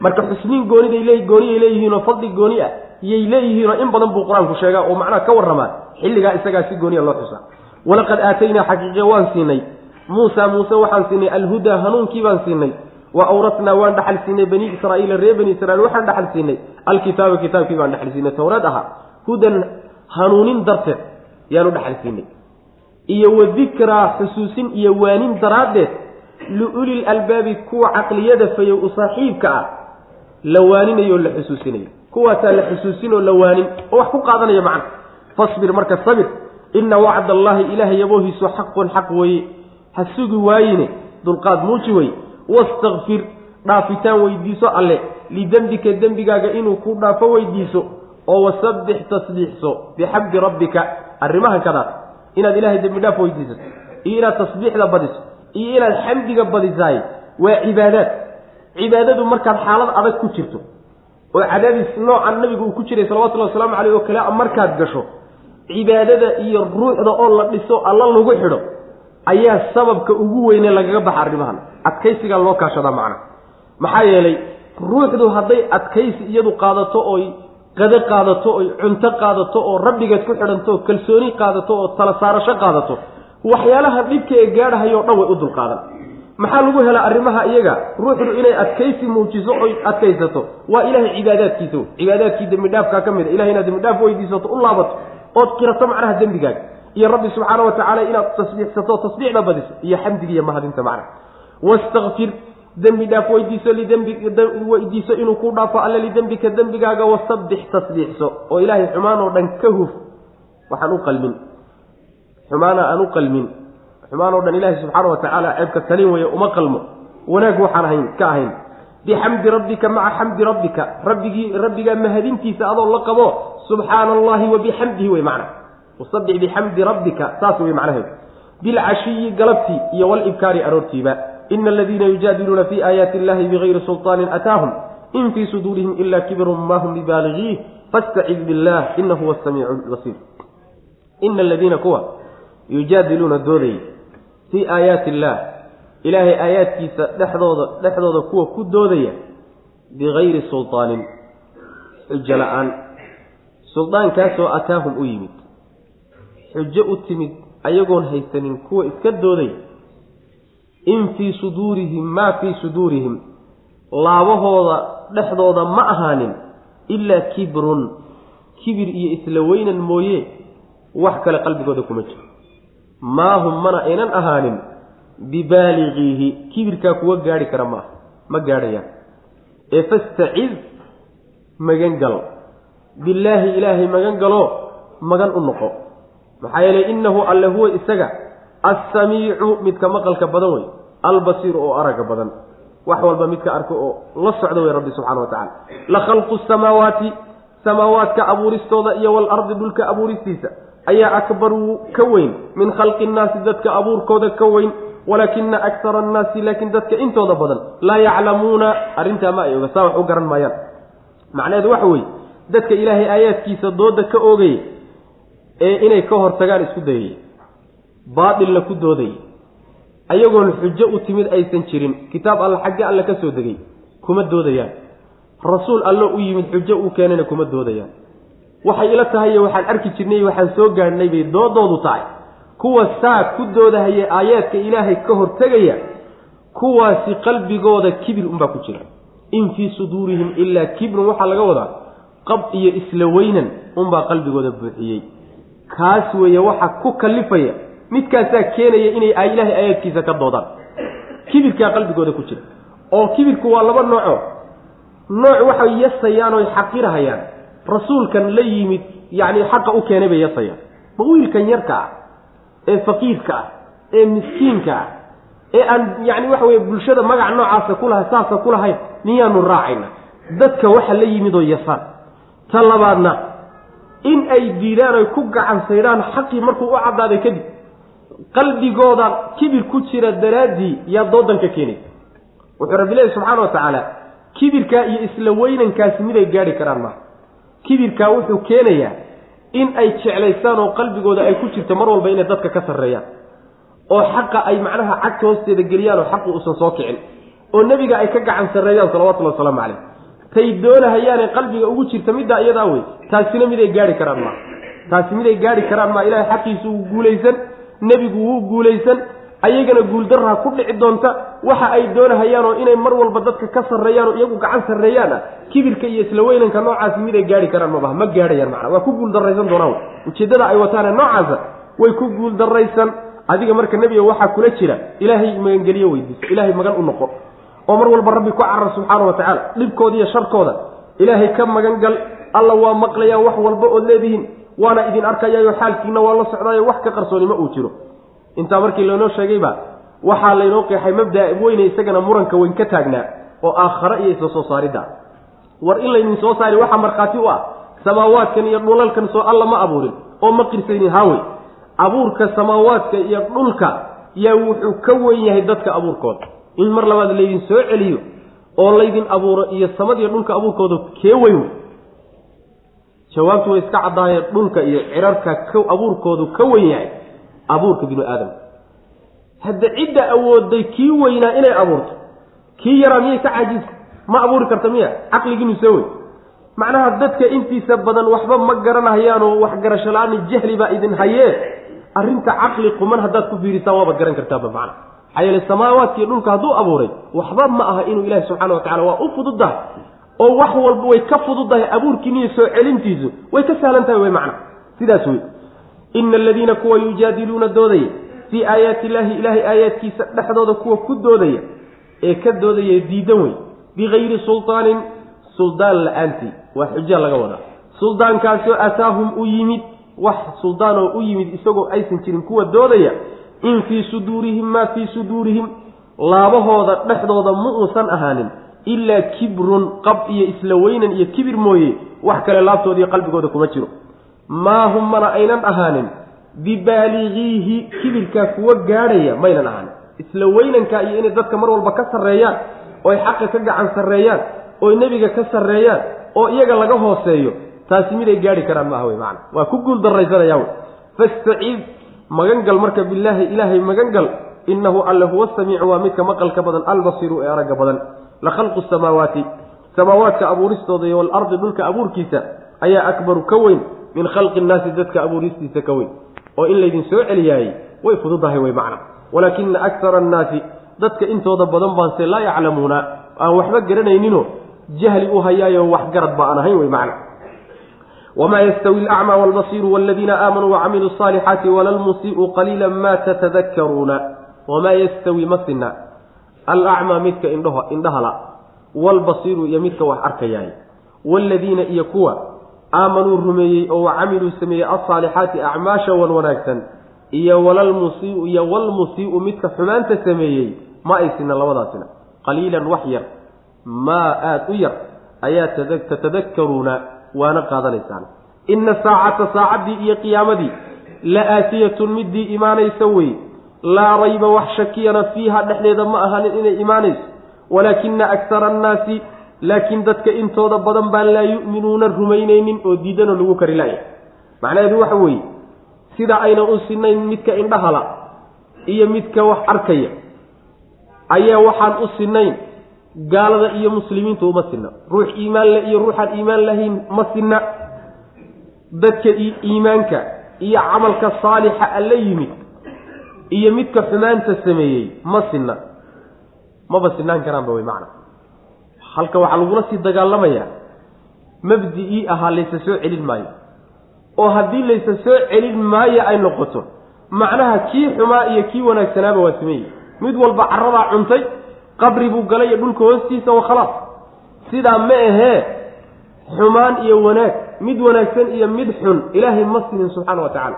[SPEAKER 1] marka xusniin gooniday le gooniyay leeyihiin oo fadli gooni ah iyay leeyihiin oo in badan buu qur'aanku sheegaa oo macnaha ka warramaa xilligaa isagaa si gooniya loo xusaa. Walaqad aataynaa xaqiiqe waan siinay. Muusa muuse waxaan siinay. Alhudaa hanuunkii baan siinay. Wa awratnaa waan dhaxal siinay. Bani israaiila reer bani israiil waxaan dhaxal siinay. Alkitaaba kitaabkii baan dhaxal siinay. Towreed ahaa. Hudan hanuunin darteed yaanu dhaxal siinay iyo wa dikraa xusuusin iyo waanin daraaddeed liulil albaabi kuwa caqliyada fayow u saaxiibka ah la waaninayo oo la xusuusinayo. Kuwaasaa la xusuusin oo la waanin oo wax ku qaadanaya macna. Fasbir marka sabir ina wacd allaahi ilaahay yaboohiisu xaqun xaq weeye. Ha sugi waayine dulqaad muuji wey wastakfir dhaafitaan weydiiso alle. Lidembika dembigaaga inuu ku dhaafo weydiiso oo wasabbix tasbiixso bixamdi rabbika arrimahan kadaas inaad ilaahay dembi dhaaf weydiisato iyo inaad tasbiixda badiso iyo inaad xamdiga badisaay waa cibaadaad. Cibaadadu markaad xaalad adag ku jirto oo cadaadis noocan nabigu uu ku jiray salawatullahi wasalaamu caleyh oo kale markaad gasho cibaadada iyo ruuxda oo la dhiso alla lagu xidho ayaa sababka ugu weyne lagaga baxa arrimahan. Adkaysigaa loo kaashadaa macna. Maxaa yeelay ruuxdu hadday adkaysi iyadu qaadato oy qado qaadato oy cunto qaadato oo rabbigeed ku xidhanto oo kalsooni qaadato oo tala saarasho qaadato. Waxyaalaha dhibka ee gaadhahayo dhan way u dulqaadan. Maxaa lagu helaa arrimaha iyaga? Ruuxdu inay adkaysi muujiso oy adkaysato. Waa ilaahay cibaadaadkiisa cibaadaadkii dembidhaafkaa ka mid a ilahay inaad dembidhaaf weydiisato u laabato ood qirato macnaha dembigaaga. Iyo rabbi subxaana wa tacaala inaad tasbiixsato tasbiixda badiso. Iyo xamdiga iyo mahadinta macnaha. Wastakfir dembi dhaaf weydiiso lidembweydiiso inuu ku dhaafo alle lidembika dembigaaga wasabbix tasbiixso oo ilaahay xumaan oo dhan ka huf waxaan u qalmin. Xumaana aan u qalmin. Xumaan oo dhan ilaahay subxaana wa tacaala ceebka talin weeye uma qalmo. Wanaag waxaan ahayn ka ahayn. Bixamdi rabbika maca xamdi rabbika. Rabbigii rabbigaa mahadintiisa adoo la qabo subxaana allahi wa bixamdihi wey macna. Wasabbix bixamdi rabbika saas wey macnaheedu. Bilcashiyi galabtii iyo walibkaari aroortiiba ina aladiina yujaadiluuna fi aayaati illahi bigayri sulطaanin ataahum in fii suduurihim ila kibirun ma hum bibaaligiih fastacid billah ina huwa samiicu basiir ina aladiina kuwa yujaadiluuna doodayay fii aayaati illaah ilaahay aayaadkiisa dhexdooda dhexdooda kuwa ku doodaya bigayri sulطaanin xujo la'aan suldaankaasoo ataahum u yimid xujo u timid ayagoon haysanin kuwa iska dooday in fii suduurihim maa fii suduurihim. Laabahooda dhexdooda ma ahaanin ilaa kibrun. Kibir iyo isla weynan mooye wax kale qalbigooda kuma jiro. Maa hum mana aynan ahaanin bibaaligiihi kibirkaa kuwa gaadhi kara maaha ma gaadhayaan. Ee fastacid magan gal billaahi ilaahay magan galo magan u noqo. Maxaa yeelay innahu alle huwa isaga assamiicu midka maqalka badan wey albasiiru oo aragga badan. Wax walba midka arko oo la socdo wey rabbi subxana wa tacala la khalqu samaawaati samaawaadka abuuristooda iyo walardi dhulka abuuristiisa ayaa akbaru ka weyn. Min khalqi innaasi dadka abuurkooda ka weyn walaakina aktara annaasi laakiin dadka intooda badan laa yaclamuuna arrintaa ma ay oga saa wax u garan maayaan. Macnaheedu waxa weeye dadka ilaahay aayaadkiisa dooda ka oogaya ee inay ka hortagaan isku dayaya baatilna ku doodaya ayagoon xujo u timid aysan jirin. Kitaab alle xagge alle ka soo degay. Kuma doodayaan. Rasuul alle u yimid xujo uu keenayna kuma doodayaan. Waxay ila tahay waxaan arki jirnay waxaan soo gaadhnay bay doodoodu tahay. Kuwa saa ku doodahaya aayaadka ilaahay ka hortegaya kuwaasi qalbigooda kibir unbaa ku jira. In fii suduurihim ilaa kibrun waxaa laga wadaa qab iyo isla weynan unbaa qalbigooda buuxiyey. Kaas weeye waxa ku kalifaya midkaasaa keenaya inay ilaahay aayaadkiisa ka doodaan. Kibirkaa qalbigooda ku jira. Oo kibirku waa laba nooco nooc waxay yasayaan oy xaqirahayaan. Rasuulkan la yimid yacni xaqa u keenay bay yasayaan. Ma wiilkan yarka ah ee faqiirka ah ee miskiinka ah ee aan yacni waxa weye bulshada magac noocaasa kulaha saasa ku lahayn miyaanu raacayna dadka waxa la yimid oo yasaan. Ta labaadna in ay diidaan oy ku gacansaydhaan xaqii markuu u caddaaday kadib qalbigooda kibir ku jira daraaddii yaa doodan ka keenaysa wuxuu rabbi leeyahy subxaana wa tacaala kibirkaa iyo isla weynankaasi miday gaadhi karaan maaha kibirkaa wuxuu keenayaa in ay jeclaystaan oo qalbigooda ay ku jirto mar walba inay dadka ka sarreeyaan oo xaqa ay macnaha cagta hoosteeda geliyaan oo xaqu uusan soo kicin oo nebiga ay ka gacan sarreeyaan salawatullhi wasalaamu caleyh tay doonahayaane qalbiga ugu jirta middaa iyadaa wey taasina miday gaadhi karaan maa taasi miday gaadhi karaan maa ilahay xaqiisu wuu guulaysan nebigu wuu guulaysan ayagana guuldarraa ku dhici doonta waxa ay doonahayaan oo inay mar walba dadka ka sarreeyaan oo iyagu gacan sarreeyaan ah kibirka iyo isla weynanka noocaasi miday gaadhi karaan mabaha ma gaadhayaan macana waa ku guuldarraysan doonaan ujeeddada ay wataane noocaasa way ku guuldarraysan. Adiga marka nebiga waxaa kula jira ilaahay magangeliyo weydiiso ilaahay magan u noqo. Oo mar walba rabbi ku carar subxaana wa tacaala dhibkooda iyo sharkooda ilaahay ka magan gal alla waa maqlayaa wax walba ood leedihiin waana idin arkayaayo xaalkiina waa la socdaayo wax ka qarsoonimo uu jiro. Intaa markii laynoo sheegayba waxaa laynoo qeexay mabdaa weyne isagana muranka weyn ka taagnaa oo aakhare iyo isla soo saaridda. War in laydin soo saari waxaa markhaati u ah samaawaadkan iyo dhulalkan soo alla ma abuurin oo ma qirsaynin haawey abuurka samaawaadka iyo dhulka yaa wuxuu ka weyn yahay dadka abuurkooda. In mar labaad laydin soo celiyo oo laydin abuuro iyo samadiyo dhulka abuurkooda kee weyn wey jawaabtu way iska caddaayeen dhulka iyo cirarka abuurkoodu ka weyn yahay abuurka binu aadam. Hadda cidda awooday kii weynaa inay abuurto. Kii yaraa miyay ka caajisa ma abuuri karta miya caqligiinu soo wey macnaha dadka intiisa badan waxba ma garanahayaanoo waxgarasho la'aani jahli baa idin hayee? Arrinta caqli quman haddaad ku fiirisaan waabaad garan kartaaba macna. Maxaa yeele samaawaadkiiyo dhulka hadduu abuuray waxba ma aha inuu ilaahi subxana wa tacala waa u fududahay oo wax walba way ka fududahay abuurkiiniyo soo celintiisu way ka sahlan tahay wey macna. Sidaas wey ina aladiina kuwa yujaadiluuna doodaya fii aayaati illaahi ilaahay aayaadkiisa dhexdooda kuwa ku doodaya ee ka doodaya diidan wey bikayri sultaanin suldaan la'aantii. Waa xuja laga wadaa. Suldaankaasoo ataahum u yimid wax suldaanoo u yimid isagoo aysan jirin kuwa doodaya in fii suduurihim maa fii suduurihim laabahooda dhexdooda ma uusan ahaanin ilaa kibrun qab iyo isla weynan iyo kibir mooye wax kale laabtooda iyo qalbigooda kuma jiro. Maa hum mana aynan ahaanin? Bibaaligiihi kibirkaa kuwa gaadhaya maynan ahaanin. Isla weynankaa iyo inay dadka mar walba ka sarreeyaan ooy xaqa ka gacan sarreeyaan ooy nebiga ka sarreeyaan oo iyaga laga hooseeyo taasi miday gaadhi karaan maaha wey macana waa ku guul darraysanaya wey fastaciid magangal marka bilaahi ilaahay magangal innahu alle huwa samiicu waa midka maqalka badan albasiru ee aragga badan la khalqu samaawaati. Samaawaadka abuuristooda iyo waalardi dhulka abuurkiisa ayaa akbaru ka weyn min khalqi innaasi dadka abuuristiisa ka weyn. Oo in laydin soo celiyaayey way fududahay wey macna. Walaakina akara annaasi dadka intooda badan baanse laa yaclamuuna. Aan waxba garanayninoo jahli u hayaayo wax garad ba aan ahayn wey macna. Wamaa yastawi alacmaa waalbasiiru waladiina aamanuu wacamiluu asaalixaati walalmusii'u qaliila ma tatadakkaruuna. Wamaa yastawi ma sinna alacmaa midka indhaho indhahala waalbasiiru iyo midka wax arkayaay. Waaladiina iyo kuwa aamanuu rumeeyey oo wacamiluu sameeyey alsaalixaati acmaasha wan wanaagsan iyo walalmusii'u iyo walmusii'u midka xumaanta sameeyey ma ay sinna labadaasina. Qaliilan wax yar maa aada u yar ayaa tatadakkaruuna waana qaadanaysaan. Inna saacata saacaddii iyo qiyaamadii la aatiyatun midii imaanaysa wey laa rayba wax shakiyana fiiha dhexdeeda ma ahanin inay imaanayso. Walaakina aktara annaasi laakiin dadka intooda badan baan laa yu'minuuna rumaynaynin oo diidanoo lagu kari la'ya macnaheedu waxa weeye sida ayna u sinayn midka indhahala iyo midka wax arkaya ayaa waxaan u sinayn gaalada iyo muslimiintu uma sinna. Ruux iimaan le iyo ruuxaan iimaan lahayn ma sinna. Dadka iimaanka iyo camalka saalixa alla yimid iyo midka xumaanta sameeyey ma sinna. Maba sinaan karaanba wey macna. Halka waxaa lagula sii dagaalamayaa mabdi-ii ahaa laysa soo celin maayo. Oo haddii laysa soo celin maayo ay noqoto macnaha kii xumaa iyo kii wanaagsanaaba waa sameeyey. Mid walba carradaa cuntay qabri buu galay iyo dhulka hoostiisa wa khalaas. Sidaa ma ahee xumaan iyo wanaag mid wanaagsan iyo mid xun ilaahay ma sinin subxaana wa tacaala.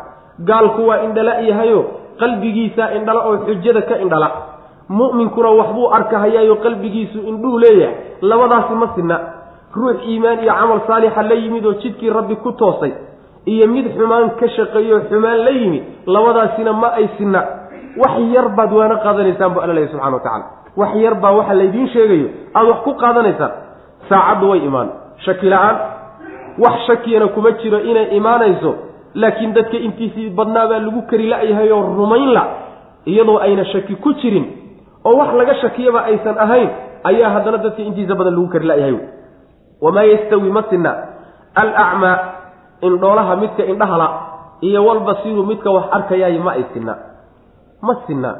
[SPEAKER 1] Gaalku waa indhala yahayo qalbigiisaa indhala oo xujada ka indhala. Mu'minkuna waxbuu arkahayaayo qalbigiisu indhuu leeyahay. Labadaasi ma sinna. Ruux iimaan iyo camal saalixa la yimid oo jidkii rabbi ku toosay iyo mid xumaan ka shaqeeyo xumaan la yimid labadaasina ma ay sinna. Wax yar baad waana qaadanaysaan bu alla leeyahy subxana wa tacala wax yar baa waxa laydiin sheegayo. Aada wax ku qaadanaysaan. Saacaddu way imaan. Shaki la'aan. Wax shakiyana kuma jiro inay imaanayso laakiin dadka intiisii badnaa baa lagu kari oo rumayn la iyadoo ayna shaki ku jirin oo wax laga shakiyaba aysan ahayn ayaa haddana dadka intiisa badan lagu kari la-yahay. Wamaa yastawi ma sinna alacmaa indhoolaha midka indhahala iyo walbasiiru midka wax arkayaay ma ay sinna ma sinna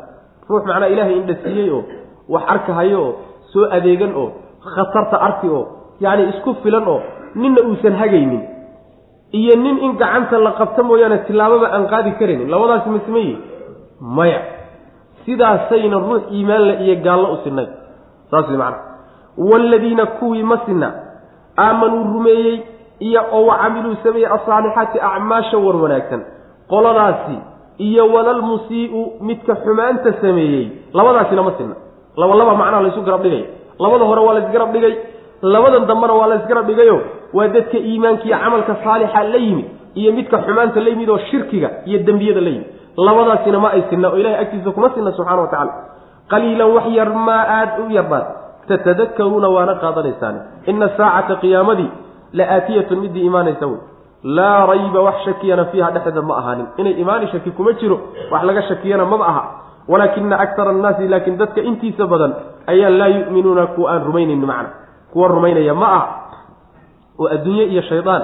[SPEAKER 1] ruux macnaa ilaahay indha siiyey oo wax arkahayo oo soo adeegan oo khatarta arki oo yacni isku filan oo ninna uusan hagaynin iyo nin in gacanta la qabta mooyaane tillaababa aan qaadi karaynin labadaasi masmeyi maya. Sidaasayna ruux iimaanle iyo gaallo u sinay saas macana waaladiina kuwii ma sinna. Aamanuu rumeeyey iyo oo wa camiluu sameeyey asaalixaati acmaasha war wanaagsan. Qoladaasi iyo walalmusii'u midka xumaanta sameeyey. Labadaasina ma sinna. Laba laba macnaha laysu garab dhigay. Labada hore waa laysgarab dhigay labadan dambena waa laysgarab dhigayo waa dadka iimaanka iyo camalka saalixa la yimid iyo midka xumaanta la yimid oo shirkiga iyo dembiyada la yimid. Labadaasina ma ay sinna oo ilahay agtiisa kuma sinna subxana wa tacala qaliilan wax yar maa aada u yarbaad tatadakaruuna waana qaadanaysaan. Ina saacata qiyaamadii la aatiyatun midii imaanaysa wey. Laa rayba wax shakiyana fiiha dhexdeeda ma ahaanin. Inay imaani shaki kuma jiro wax laga shakiyana maba aha. Walaakina akara annaasi laakiin dadka intiisa badan ayaa laa yu'minuuna kuwa aan rumaynayn macna kuwa rumaynaya ma aha oo adduunye iyo shaydaan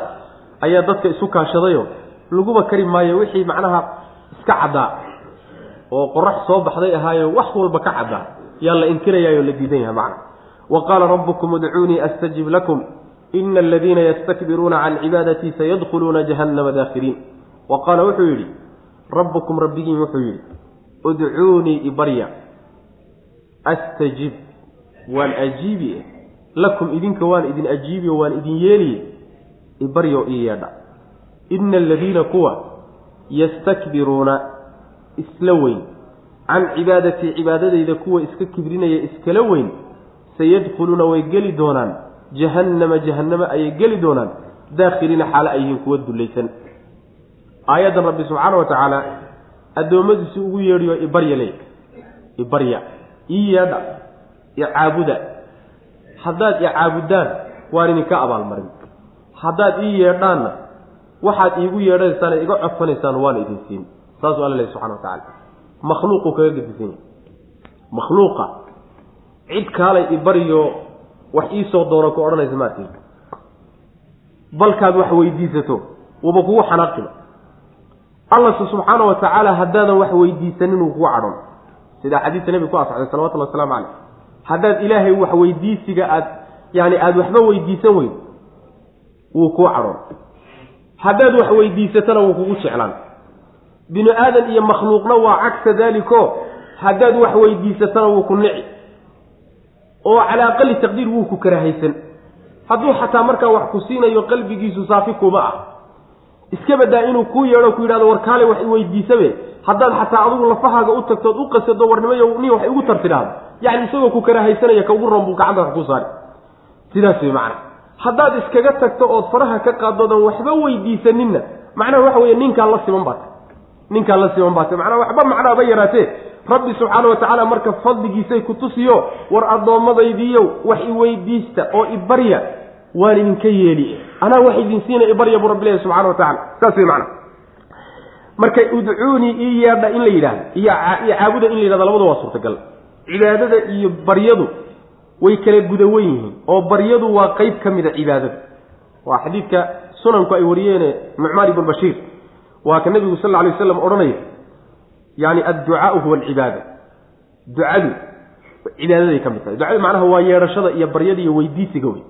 [SPEAKER 1] ayaa dadka isu kaashadayo. Laguba kari maayo wixii macnaha iska caddaa oo qorax soo baxday ahaayo wax walba ka caddaa yaa la inkirayaayoo la diidan yahay macna. Wa qaala rabbukum udcuunii astajib lakum. Ina aladiina yastakbiruuna can cibaadatii sayadkhuluuna jahannama daakhiriin wa qaala wuxuu yidhi rabbukum rabbigiin wuxuu yidhi udcuunii ibarya astajib. Waan ajiibi lakum idinka waan idin ajiibi oo waan idin yeeliye ibaryo ii yeedha. Ina aladiina kuwa yastakbiruuna isla weyn. Can cibaadatii cibaadadayda kuwa iska kibrinaya iskala weyn sayadkhuluuna way geli doonaan. Jahannama jahannama ayay geli doonaan. Daakhiliina xaalo ay yihiin kuwa dullaysan. Aayaddan rabbi subxaana wa tacaala addoommadiisi ugu yeedhiyo ibarya le ibarya ii yeedha icaabuda haddaad icaabuddaan waan idinka abaalmarin. Haddaad ii yeedhaanna waxaad iigu yeedhanaysaan iga codsanaysaan waan idin siin. Saasuu alla lehy subxana wa tacala makhluuquu kaga gedisan yahy makhluuqa cid kaalay ibaryo wax iisoo doono ku odhanaysa maatiin balkaad wax weydiisato wuba kugu xanaaqiba allase subxaana wa tacaala haddaadan wax weydiisanin uu kugu cadhon sidaa xadiidka nebiga ku asaxday salawatullhi wasalaamu caleyh haddaad ilaahay wax weydiisiga aad yani aada waxba weydiisan weyn wuu kuu cadhon haddaad wax weydiisatana wuu kugu jeclaan. Binu aadan iyo makhluuqna waa cagsa daaliko haddaad wax weydiisatana wuu ku nici. Oo calaa aqali taqdiir wuu ku karaahaysan hadduu xataa markaa wax ku siinayo qalbigiisu saafi kuma ah. Iska badaa inuu kuu yeedho ku yidhahdo war kaale wax iweydiisabe haddaad xataa adigu lafahaaga u tagtood u qasado warnimayo nin wax igu tar tidhaahdo yani isagoo ku karahaysanaya ka ugu roon buu gacanta wax ku saari sidaas wey macana haddaad iskaga tagto ood faraha ka qaadoodan waxba weydiisaninna macnaha waxa weeye ninkaan la siman baata ninkaan la siman baate macnaha waxba macnaaba yaraatee. Rabbi subxaana wa tacaala marka fadligiisay ku tusiyo war addoommadaydiiyow wax iweydiista oo ibarya waan idinka yeeli. Anaa wax idin siina ibarya buu rabbi leeyahy subxana wa tacala saas wey macana marka udcuunii ii in la yidhahdo iyo caabuda in la yidhahdo labadu waa suurtagal cibaadada iyo baryadu way kala guda wen yihiin oo baryadu waa qeyb ka mida cibaadada. Waa xadiidka sunanku ay wariyeene nucmaan ibn bashiir. Waa ka nabigu sal alay waslam odhanaya yani adducaau huwa alcibaada. Ducadu cibaadaday ka mid tahay. Ducadu macnaha waa yeedhashada iyo baryada iyo weydiisiga wey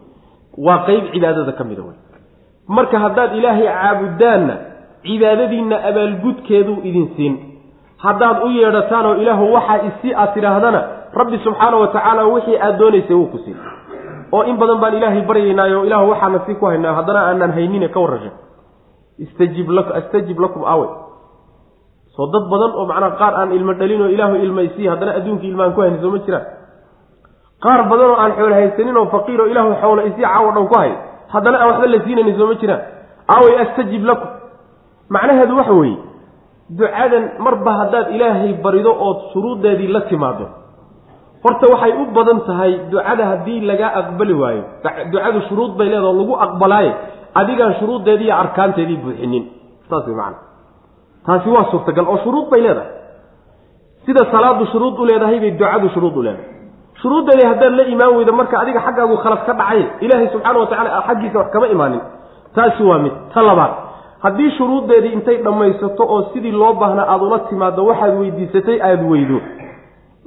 [SPEAKER 1] waa qeyb cibaadada ka mida wey marka haddaad ilaahay caabudaanna cibaadadiinna abaalgudkeeduu idin siin haddaad u yeedhataan oo ilaahu waxaa isi aad tidhaahdana rabbi subxaana wa tacaala wixii aad doonaysay wuu ku siin. Oo in badan baan ilaahay baryaynaayo ilaahu waxaana sii ku haynaayo haddana aanaan haynine ka warrasha istajib lak astajib lakum awe soo dad badan oo macnaha qaar aan ilmo dhalin oo ilaahu ilmaysii haddana adduunkii ilmaan ku hayni soo ma jiraan. Qaar badan oo aan xoolo haysanin oo faqiir oo ilaahu xoola isii caawo dhan ku hay haddana aan waxba la siinaynin soo ma jiraan. Awey astajib lakum. Macnaheedu waxa weeye ducadan marba haddaad ilaahay barido ood shuruuddeedii la timaado horta waxay u badan tahay ducada haddii lagaa aqbali waayo. Ducadu shuruud bay leedaho lagu aqbalaaye. Adigaan shuruuddeedii iyo arkaanteedii buuxinin. Saas way macana taasi waa suurtagal oo shuruud bay leedahay. Sida salaadu shuruud u leedahay bay ducadu shuruud u leedahay. Shuruuddeedii haddaad la imaan weydo marka adiga xaggaagu khalad ka dhacay ilaahay subxaana wa tacala xaggiisa wax kama imaanin. Taasi waa mid. Ta labaad haddii shuruuddeedii intay dhammaysato oo sidii loo baahnaa aada ula timaado waxaad weydiisatay aada weydo.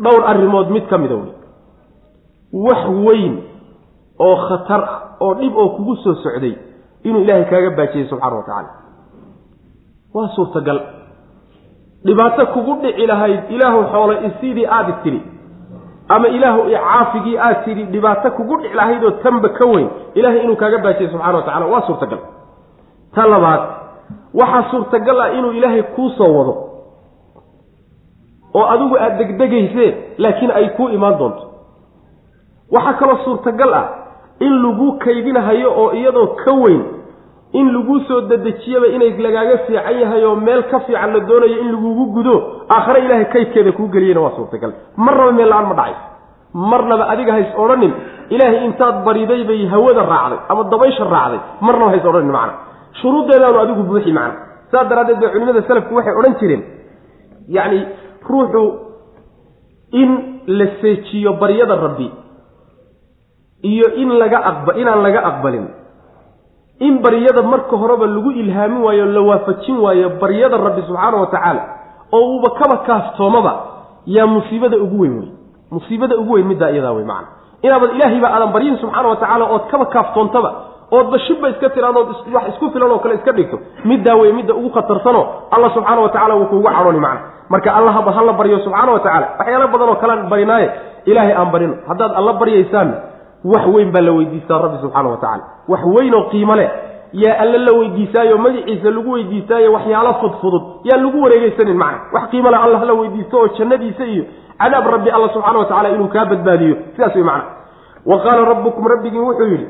[SPEAKER 1] Dhowr arrimood mid ka mida wey. Wax weyn oo khatar ah oo dhib oo kugu soo socday inuu ilaahay kaaga baajiyey subxaana wa tacaala. Waa suurtagal. Dhibaato kugu dhici lahayd ilaahu xoolo isidii aada tidhi ama ilaahu icaafigii aad tidhi dhibaato kugu dhici lahayd oo tanba ka weyn ilaahay inuu kaaga baajiyey subxana wa tacala waa suurtagal. Ta labaad waxaa suurtagal ah inuu ilaahay kuu soo wado. Oo adigu aada degdegaysee laakiin ay kuu imaan doonto. Waxaa kaloo suurtagal ah in lagu kaydinahayo oo iyadoo ka weyn in laguu soo dadejiyaba inay lagaaga fiican yahay oo meel ka fiican la doonayo in lagugu gudo aakhare ilaahay kaydkeeda kuu geliyena waa suurtagal. Marnaba meel la'aan ma dhacayso marnaba adiga hays odhanin ilaahay intaad bariday bay hawada raacday ama dabaysha raacday marnaba hays odhanin macna shuruuddeedaanu adigu buuxi macna saas daraaddeed bay culimada salafku waxay odhan jireen. Yacni ruuxu in la seejiyo baryada rabbi iyo in laga aqba inaan laga aqbalin. In baryada marka horeba lagu ilhaamin waayo la waafajin waayo baryada rabbi subxaana wa tacaala oo uuba kaba kaaftoomaba yaa musiibada ugu weyn wey. Musiibada ugu weyn middaa iyadaa wey macana inaabad ilaahayba aadan baryin subxaana wa tacaala ood kaba kaaftoontaba oodba shibba iska tiradood wax isku filan oo kale iska dhigto. Middaa wey midda ugu khatarsanoo alla subxaana wa tacala wuu kuugu cadhooni macna. Marka allahaba hala baryo subxaana wa tacala waxyaala badan oo kalean barinaaye ilaahay aan barino. Haddaad alla baryaysaanna wax weyn baa la weydiistaa rabbi subxaana wa tacala wax weyn oo qiimo leh. Yaa alle la weydiisaayo magaciisa lagu weydiisaayo waxyaalo fudfudud yaan lagu wareegeysanin macna. Wax qiimo leh allah la weydiisto oo jannadiisa iyo cadaab rabbi alla subxana wa tacala inuu kaa badbaadiyo. Sidaas wey macna. Wa qaala rabbukum rabbigiin wuxuu yidhi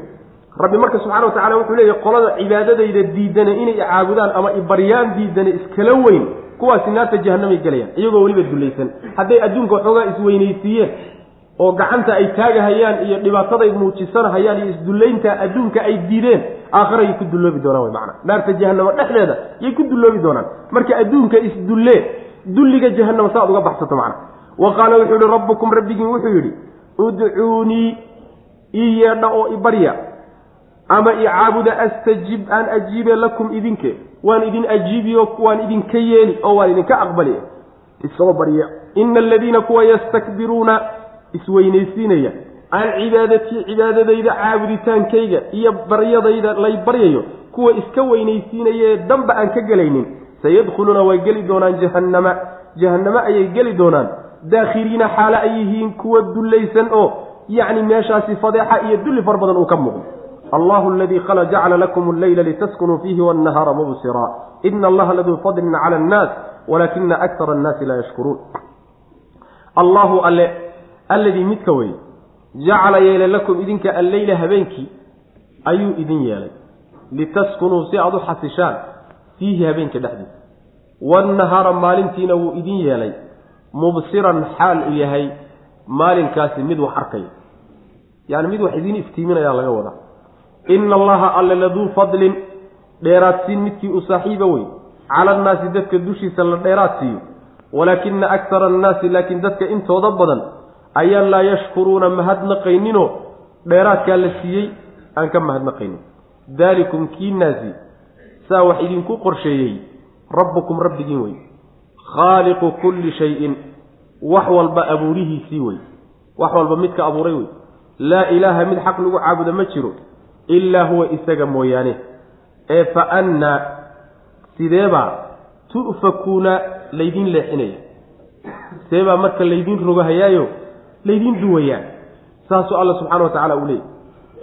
[SPEAKER 1] rabbi marka subxana wa tacala wuxuu leeyahy qolada cibaadadayda diidane inay caabudaan ama ibaryaan diidane iskala weyn kuwaasi naarta jahanamay gelayaan iyagoo weliba dulaysan hadday adduunka waxoogaa isweynaysiiyeen oo gacanta ay taagahayaan iyo dhibaataday muujisanahayaan iyo isdullaynta adduunka ay diideen aakharayay ku dulloobi doonaan way macana naarta jahanamo dhexdeeda yay ku dulloobi doonaan. Marka adduunka isdullee dulliga jahanamo saaad uga baxsato macna wa qaala wuxuu yihi rabbukum rabbigiin wuxuu yidhi udcuunii ii yeedha oo ibarya ama icaabuda astajib aan ajiibe lakum idinke. Waan idin ajiibiyo waan idinka yeeli oo waan idinka aqbali. Isoo barya ina aladiina kuwa yastakbiruuna isweynaysiinaya aan cibaadatii cibaadadayda caabuditaankayga iyo baryadayda lay baryayo kuwa iska weynaysiinaya danba aan ka gelaynin. Sayadkhuluuna way geli doonaan jahannama. Jahannamo ayay geli doonaan. Daakhiriina xaale ay yihiin kuwa dullaysan oo yacni meeshaasi fadeexa iyo dulli far badan uu ka muuqdo allahu aladii qala jacala lakum alleyla litaskunuu fiihi wannahaara mubsiraa ina allaha laduu fadlin cala annaas walaakina akara annaasi laa yashkuruun allahu alle alladii midka wey jacala yeelay lakum idinka alleyla habeenkii ayuu idin yeelay litaskunuu si aada u xasishaan fiihi habeenka dhexdiisa waannahaara maalintiina wuu idin yeelay mubsiran xaal u yahay maalinkaasi mid wax arkaya yani mid wax idiin iftiiminayaa laga wadaa ina allaha alle laduu fadlin. Dheeraadsiin midkii u saaxiiba wey cala annaasi dadka dushiisa la dheeraad siiyo. Walaakina aktara annaasi laakiin dadka intooda badan ayaan laa yashkuruuna mahadnaqayninoo dheeraadkaa la siiyey aan ka mahadnaqaynin. Daalikum kiinaasi saa wax idinku qorsheeyey rabbukum rabbigiin wey khaaliqu kulli shayin wax walba abuurihiisii wey wax walba midka abuuray wey laa ilaaha mid xaq lagu caabuda ma jiro ilaa huwa isaga mooyaane. Ee fa annaa sideebaa tu'fakuuna laydiin leexinaya. Sideebaa marka laydiin rogahayaayo laydiin duwayaa saasuu alla subxana wa tacala uu leeyay.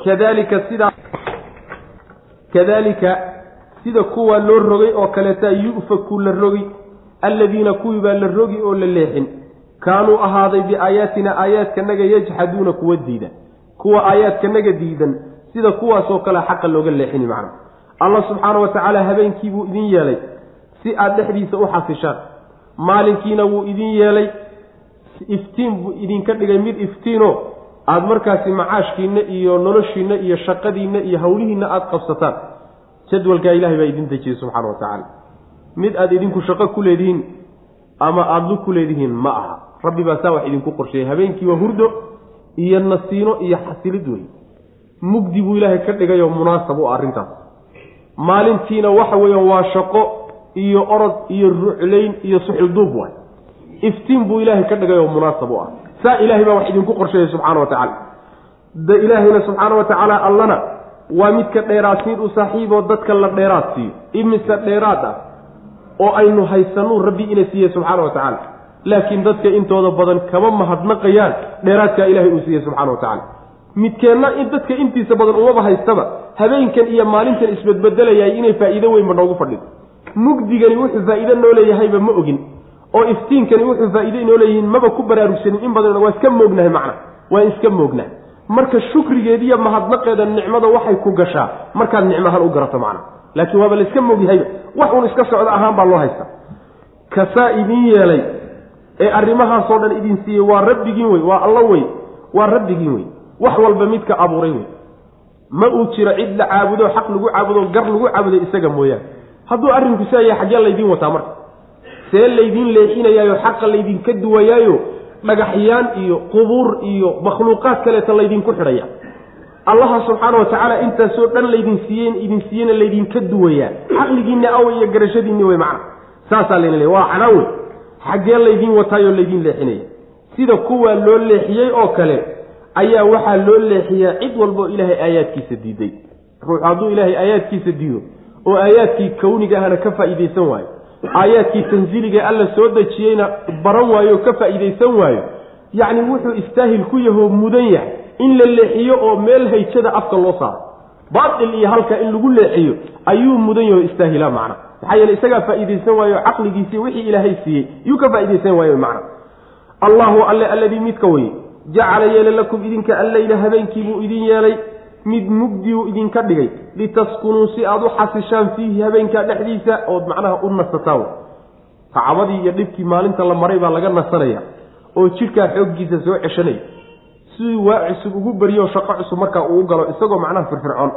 [SPEAKER 1] Kadalika sidaa kadalika sida kuwaa loo rogay oo kaleeta yu'faku la rogi alladiina kuwii baa la rogi oo la leexin. Kaanuu ahaaday biaayaatina aayaadkanaga yajxaduuna kuwa diida kuwa aayaadkanaga diidan sida kuwaasoo kale xaqa looga leexini macna. Allah subxaana wa tacaala habeenkii buu idin yeelay si aad dhexdiisa u xasishaan. Maalinkiina wuu idin yeelay iftiin buu idinka dhigay mid iftiino. Aada markaasi macaashkiinna iyo noloshiinna iyo shaqadiinna iyo hawlihiinna aada qabsataan jadwalkaa ilahay baa idin dejiyey subxaana wa tacaala mid aada idinku shaqo ku leedihiin ama aada lug ku leedihiin ma aha. Rabbi baa saa wax idinku qorsheeyey. Habeenkii waa hurdo iyo nasiino iyo xasilid wey mugdi buu ilaahay ka dhigayoo munaasab u arrintaas maalintiina waxa weeyaan waa shaqo iyo orod iyo ruclayn iyo suxilduub waay. Iftiin buu ilaahay ka dhigay oo munaasab u ah. Saa ilaahay baa wax idinku qorsheeyey subxaana wa tacaala. De ilaahayna subxaana wa tacaala allana waa midka dheeraadsiin u saaxiiboo dadka la dheeraad siiyo. Imise dheeraad ah oo aynu haysanuu rabbi ina siiyey subxaana wa tacaala. Laakiin dadka intooda badan kama mahadnaqayaan dheeraadkaa ilahay uu siiyey subxana wa tacaala midkeenna in dadka intiisa badan umaba haystaba habeenkan iyo maalintan isbedbedelayay inay faa'iido weynba noogu fadhido mugdigani wuxuu faa'iido noo leeyahayba ma ogin oo iftiinkani wuxuu faa'iido inoo leeyihiin maba ku baraarugsanin in badan waa iska moognahay macna waa iska moognahay. Marka shukrigeediiyo mahadnaqeeda nicmada waxay ku gashaa markaad nicmahan u garato macna. Laakiin waaba layska moogyahayba wax uun iska socdo ahaan baa loo haystaa. Kasaa idiin yeelay ee arrimahaasoo dhan idin siiyey waa rabbigiin wey waa allo wey waa rabbigiin wey wax walba midka abuuray wey. Ma uu jiro cid la caabudo xaq lagu caabudo gar lagu caabudo isaga mooyaane. Hadduu arrinku saa yahay xaggee laydiin wataa marka. See laydiin leexinayaayo xaqa laydinka duwayaayo dhagaxyaan iyo qubuur iyo makhluuqaad kaleeta laydinku xidhaya. Allaha subxaana wa tacaala intaasoo dhan laydin siiyeen idin siiyena laydinka duwayaa caqligiinna awa iyo garashadiinni wey macna. Saasaa layna leey waa canaa wey. Xaggee laydiin wataayoo laydiin leexinaya. Sida kuwaa loo leexiyey oo kale ayaa waxaa loo leexiyaa cid walbaoo ilaahay aayaadkiisa diiday. Ruux hadduu ilaahay aayaadkiisa diido oo aayaadkii kawniga ahna ka faa'iidaysan waayo aayaadkii tansiiliga alla soo dejiyeyna baran waayo ka faa'iidaysan waayo yacni wuxuu istaahil ku yahoo mudan yahay in la leexiyo oo meel hayjada afka loo saaro. Baatil iyo halka in lagu leexiyo ayuu mudan yaho istaahilaa macna. Maxaa yeele isagaa faa'iidaysan waayo caqligiisii wixii ilaahay siiyey yuu ka faa'iidaysan waayo macna. Allahu alle alladii midka weye jacala yeela lakum idinka alleyla habeenkii buu idin yeelay mid mugdiu idinka dhigay. Litaskunuu si aada u xasishaan fiihi habeenkaa dhexdiisa ood macnaha u nasataan tacabadii iyo dhibkii maalinta la maray baa laga nasanaya oo jidhkaa xooggiisa soo ceshanaya. Siduu waa cusub ugu beriyo shaqo cusub markaa uu galo isagoo macnaha firfircoon.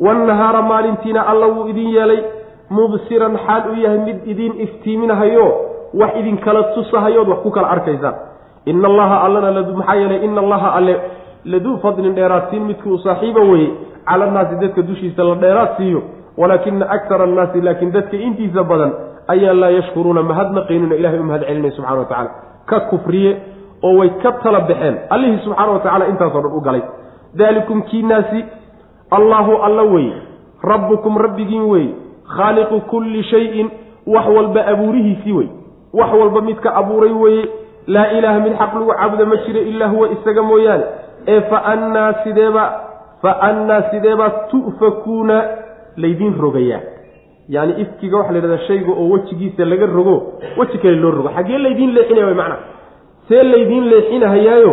[SPEAKER 1] Wannahaara maalintiina alla wuu idin yeelay mubsiran xaal uu yahay mid idiin iftiiminahayo wax idinkala tusahayood wax ku kala arkaysaan ina allaha allana maxaa yeelay ina allaha alle laduu fadlin dheeraadsiin midkuu saaxiiba weye cala annaasi dadka dushiisa la dheeraad siiyo walaakina akara annaasi laakiin dadka intiisa badan ayaa laa yashkuruuna mahadnaqaynuna ilahay u mahad celinay subxana wa tacala ka kufriye oo way ka tala baxeen allihii subxaana wa tacala intaasoo dhan u galay. Daalikum kiinaasi allaahu alla weye rabbukum rabbigiin weye khaaliqu kulli shayin wax walba abuurihiisii wey wax walba midka abuuray weye laa ilaaha mid xaq lagu caabuda ma jiro ilaa huwa isaga mooyaane. Ee fa annaa sideeba fa annaa sideebaa tu'fakuuna laydiin rogayaa yacni ifkiga waxa la yidhahdaa shayga oo wejigiisa laga rogo weji kale loo rogo. Xaggee laydiin leexinaya way macnaha see laydiin leexinahayaayo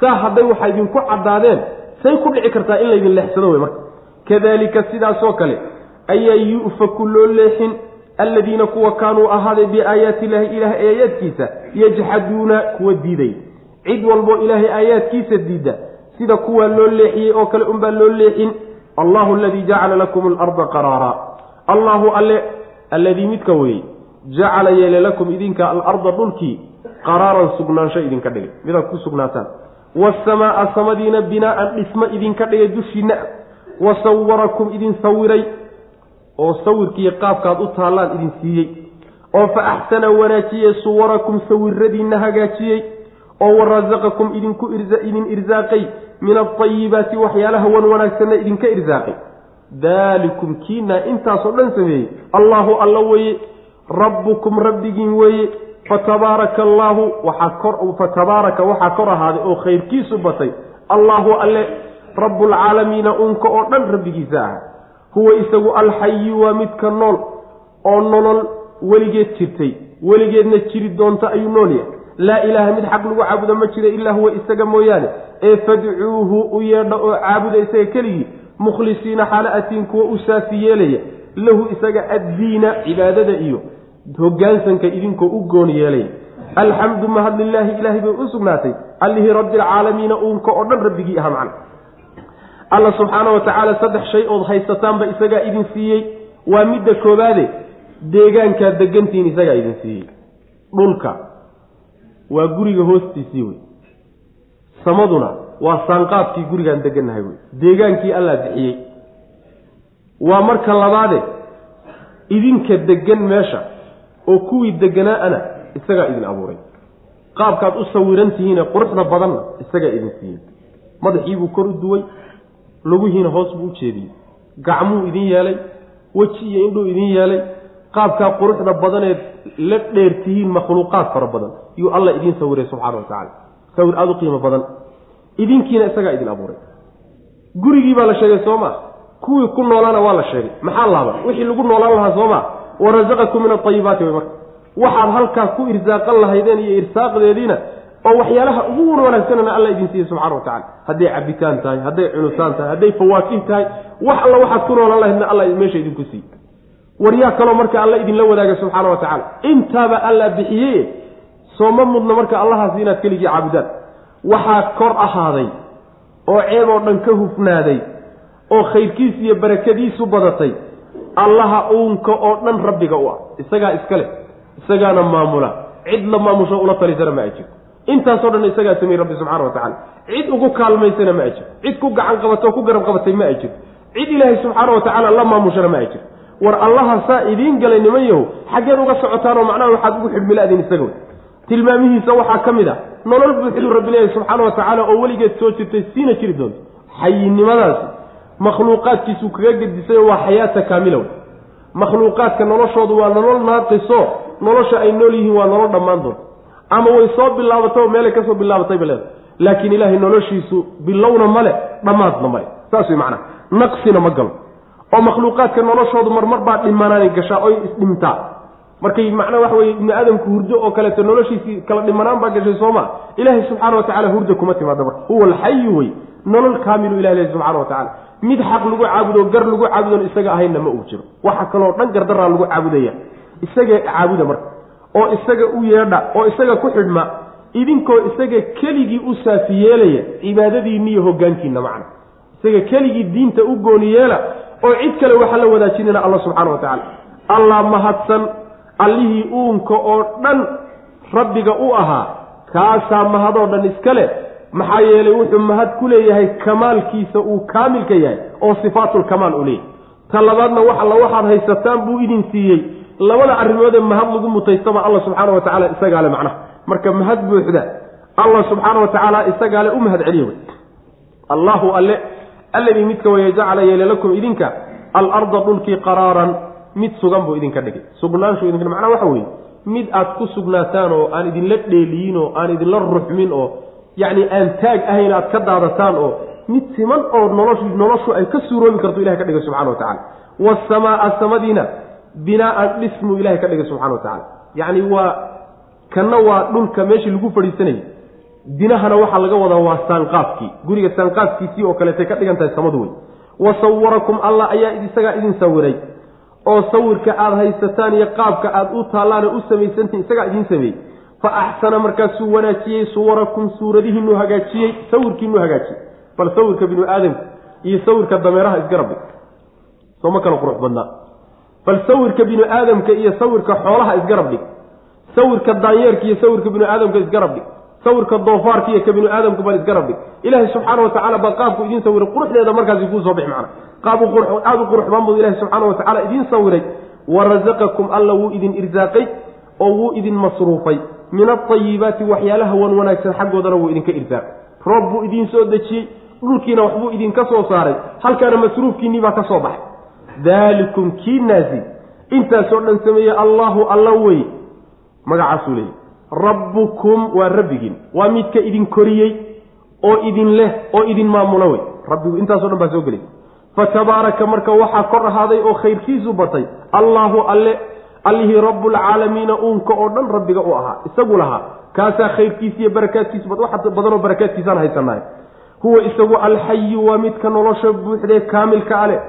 [SPEAKER 1] saa hadday waxaa idinku caddaadeen say ku dhici kartaa in laydin leexsado wey marka. Kadalika sidaasoo kale ayaa yu'faku loo leexin alladiina kuwa kaanuu ahaaday biaayaati illaahi ilaahay aayaadkiisa yajxaduuna kuwa diiday. Cid walboo ilaahay aayaadkiisa diidda sida kuwaa loo leexiyey oo kale unbaa loo leexin. Allahu aladii jacala lakum alarda qaraara. Allahu alle alladii midka weeye jacala yeele lakum idinka alarda dhulkii qaraaran sugnaansho idinka dhigay. Midaad ku sugnaataan. Waasamaaa samadiina binaa'an dhismo idinka dhigay dushiinna. Wa sawarakum idin sawiray oo sawirkiiyo qaabkaad u taallaan idin siiyey oo fa axsana wanaajiyey suwarakum sawiradiinna hagaajiyey oo warasaqakum idinku idin irsaaqay min altayibaati waxyaalaha wan wanaagsanna idinka irsaaqay daalikum kiinaa intaasoo dhan sameeyey. Allaahu alla weeye rabbukum rabbigiin weeye fatabaaraka allaahu waxaa kor fatabaaraka waxaa kor ahaaday oo khayrkiisu batay. Allaahu alle rabbulcaalamiina unka oo dhan rabbigiisa ah huwa isagu alxayu waa midka nool oo nolol weligeed jirtay. Weligeedna jiri doonta ayuu nool yahay. Laa ilaaha mid xaq lagu caabudo ma jira ilaa huwa isaga mooyaane. Ee fadcuuhu u yeedha oo caabuda isaga keligii mukhlisiina xaala atiin kuwa u saafi yeelaya. Lahu isaga addiina cibaadada iyo hoggaansanka idinkoo u goon yeelaya. Alxamdu mahad lilaahi ilaahay bay u sugnaatay. Allihii rabbialcaalamiina uunka oo dhan rabbigii aha macna alla subxaana wa tacaala saddex shay ood haysataanba isagaa idin siiyey. Waa midda koobaade deegaankaad degantihiin isagaa idin siiyey. Dhulka. Waa guriga hoostiisii wey. Samaduna waa saanqaadkii gurigaan degannahay wey. Deegaankii allaa bixiyey. Waa marka labaade idinka degan meesha oo kuwii deganaa-ana isagaa idin abuuray. Qaabkaad u sawiran tihiine quruxda badanna isagaa idin siiyey. Madaxiibuu kor u duway lugihiina hoos buu u jeediyey. Gacmuu idin yeelay weji iyo indhuu idin yeelay qaabkaa quruxda badaneed la dheertihiin makhluuqaad fara badan yuu alla idiin sawiray subxaana wa tacala sawir aada u qiimo badan. Idinkiina isagaa idin abuuray. Gurigii baa la sheegay soo maa kuwii ku noolaana waa la sheegay. Maxaa laaba wixii lagu noolaan lahaa soo maa warasaqakum min aayibaati way marka. Waxaad halkaa ku irsaaqan lahaydeen iyo irsaaqdeediina oo waxyaalaha ugu wan wanaagsanana alla idin siiye subxana wa tacala hadday cabitaan tahay hadday cunutaan tahay hadday fawaakih tahay wax alla waxaad ku noolan lahaydna alla meesha idinku siiye waryaa kaloo marka alla idinla wadaaga subxaana wa tacaala. Intaaba alla bixiyey sooma mudna marka allahaasi inaad keligii caabudaan. Waxaa kor ahaaday oo ceeb oo dhan ka hufnaaday oo khayrkiis iyo barakadiisu badatay allaha uunka oo dhan rabbiga u ah. Isagaa iska leh isagaana maamula. Cid la maamusho ula talisana ma ay jirto intaasoo dhan isagaa sameeyey rabbi subxana wa tacala cid ugu kaalmaysana ma ay jirto cid ku gacan qabatoo ku garab qabatay ma ay jirto cid ilaahay subxaana wa tacaala la maamushana ma ay jirto war allaha saa idiin galay niman yahow xaggeed uga socotaanoo macnaha waxaad ugu xidhmilaadin isaga wey tilmaamihiisa waxaa ka mid a nolol buuxduu rabbi leeyahy subxaana wa tacaala oo weligeed soo jirtay siina jiri doonto xayinimadaasi makhluuqaadkiisu kaga gedisay waa xayaata kaamila wey makhluuqaadka noloshoodu waa nolol naaqiso nolosha ay nool yihiin waa nolol dhammaan doonta ama way soo bilaabatay oo meelay ka soo bilaabatayba leeda laakiin ilaahay noloshiisu bilowna male dhammaadna male saas wey macnaha naqsina ma galo. Oo makhluuqaadka noloshoodu marmar baa dhimanaanay gashaa oy isdhimtaa markay macnaa waxa weye ibni aadamku hurdo oo kaleeto noloshiisii kala dhimanaan baa gashay sooma ilaahay subxaana wa tacala hurda kuma timaada marka. Huwa alxayu wey. Nolol kaamilu ilah leh subxana wa tacala mid xaq lagu caabudo gar lagu caabudon isaga ahaynna ma uu jiro. Waxa kaloo dhan gardaraa lagu caabudaya. Isaga caabuda marka oo isaga u yeedha oo isaga ku xidhma idinkoo isaga keligii u saafi yeelaya cibaadadiinni iyo hogaankiinna macna. Isaga keligii diinta u gooni yeela oo cid kale waxaa la wadaajinayna alla subxaana wa tacaala. Allah mahadsan allihii uunka oo dhan rabbiga u ahaa kaasaa mahadoo dhan iska leh maxaa yeelay wuxuu mahad ku leeyahay kamaalkiisa uu kaamilka yahay oo sifaatulkamaal u leeyahay. Ta labaadna wax alla waxaad haysataan buu idin siiyey labada arrimoodee mahad lagu mutaystaba alla subxaana wa tacaala isagaa le macnaha. Marka mahad buuxda allah subxaana wa tacaala isagaa le u mahad celiya wey. Allahu alle alladii midka weye jacala yeele lakum idinka alarda dhulkii qaraaran mid sugan buu idinka dhigay. Sugnaanshu idinka macnaha waxa weeye mid aad ku sugnaataan oo aan idinla dheeliyin oo aan idinla ruxmin oo yacni aan taag ahayn aad ka daadataan oo mid siman oo nolosh noloshu ay ka suuroobi karto ilahay ka dhigay subxana wa tacala waasamaaa samadiina binaaan dhismuu ilahay ka dhigay subxana wa tacala yacni waa kanna waa dhulka meeshii lagu fadhiisanayay. Binahana waxaa laga wadaa waa saanqaafkii guriga saanqaafkiisii oo kaleetay ka dhigan tahay samadu wey wa sawarakum allah ayaa isagaa idin sawiray. Oo sawirka aada haysataan iyo qaabka aada u taallaana u samaysantihin isagaa idiin sameeyey. Fa axsana markaasuu wanaajiyey suwarakum suuradihiinuu hagaajiyey sawirkiinuu hagaajiyey. Bal sawirka binu aadamka iyo sawirka dameeraha isgarab dhig soo ma kala qurux badnaa bal sawirka binu aadamka iyo sawirka xoolaha isgarab dhig. Sawirka daanyeerka iyo sawirka binu aadamka isgarab dhig. Sawirka doofaarka iyo ka binu aadamka bal isgarab dhig. Ilaahay subxaana wa tacala baa qaabku idiin sawiray quruxdeeda markaasi kuu soo bixi macna qaab aada u qurux baan buu ilahi subxaana wa tacala idiin sawiray wa rasaqakum alla wuu idin irsaaqay oo wuu idin masruufay. Min alطayibaati waxyaalaha wan wanaagsan xaggoodana wuu idinka irsaaqay. Roob buu idiin soo dejiyey dhulkiina waxbuu idinka soo saaray halkaana masruufkiinnii baa ka soo baxay daalikum kiinaasi intaasoo dhan sameeyey allahu alla wey. Magacaasuu leeyay rabbukum waa rabbigiin waa midka idin koriyey oo idin leh oo idin maamula wey. Rabbigu intaaso dhan baa soo gelay. Fatabaaraka marka waxaa kor ahaaday oo khayrkiisu batay allaahu alle allihii rabbulcaalamiina uunka oo dhan rabbiga u ahaa. Isagu lahaa. Kaasaa khayrkiisa iyo barakaadkiisu wax badanoo barakaadkiisaan haysanahay huwa isagu alxayu waa midka nolosha buuxdee kaamilka ale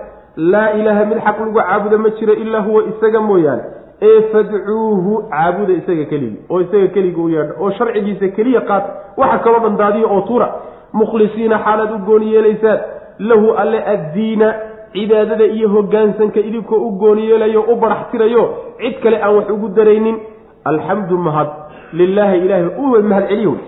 [SPEAKER 1] laa ilaaha mid xaq lagu caabuda ma jiro ilaa huwa isaga mooyaane. Ee fadcuuhu caabuda isaga keligii oo isaga keliga u yeedha oo sharcigiisa keliya qaata waxa kaloo dhan daadiya oo tuura. Mukhlisiina xaalaad u gooni yeelaysaan. Lahu alle addiina cibaadada iyo hoggaansanka idinkoo u gooni yeelayo u barax tirayo cid kale aan wax ugu daraynin. Alxamdu mahad lilaahi ilahay u mahad celiyo wey.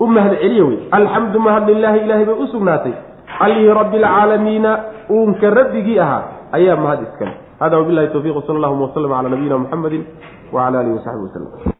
[SPEAKER 1] U mahad celiyo wey. Alxamdu mahad lilaahi ilaahay bay u sugnaatay allihii rabbi alcaalamiina uunka rabbigii ahaa ayaa mahad iskale hada wabilahi towfiq wsala allahuma waslama cala nabiyina muxamedi wacala alihi wasaxbi waslem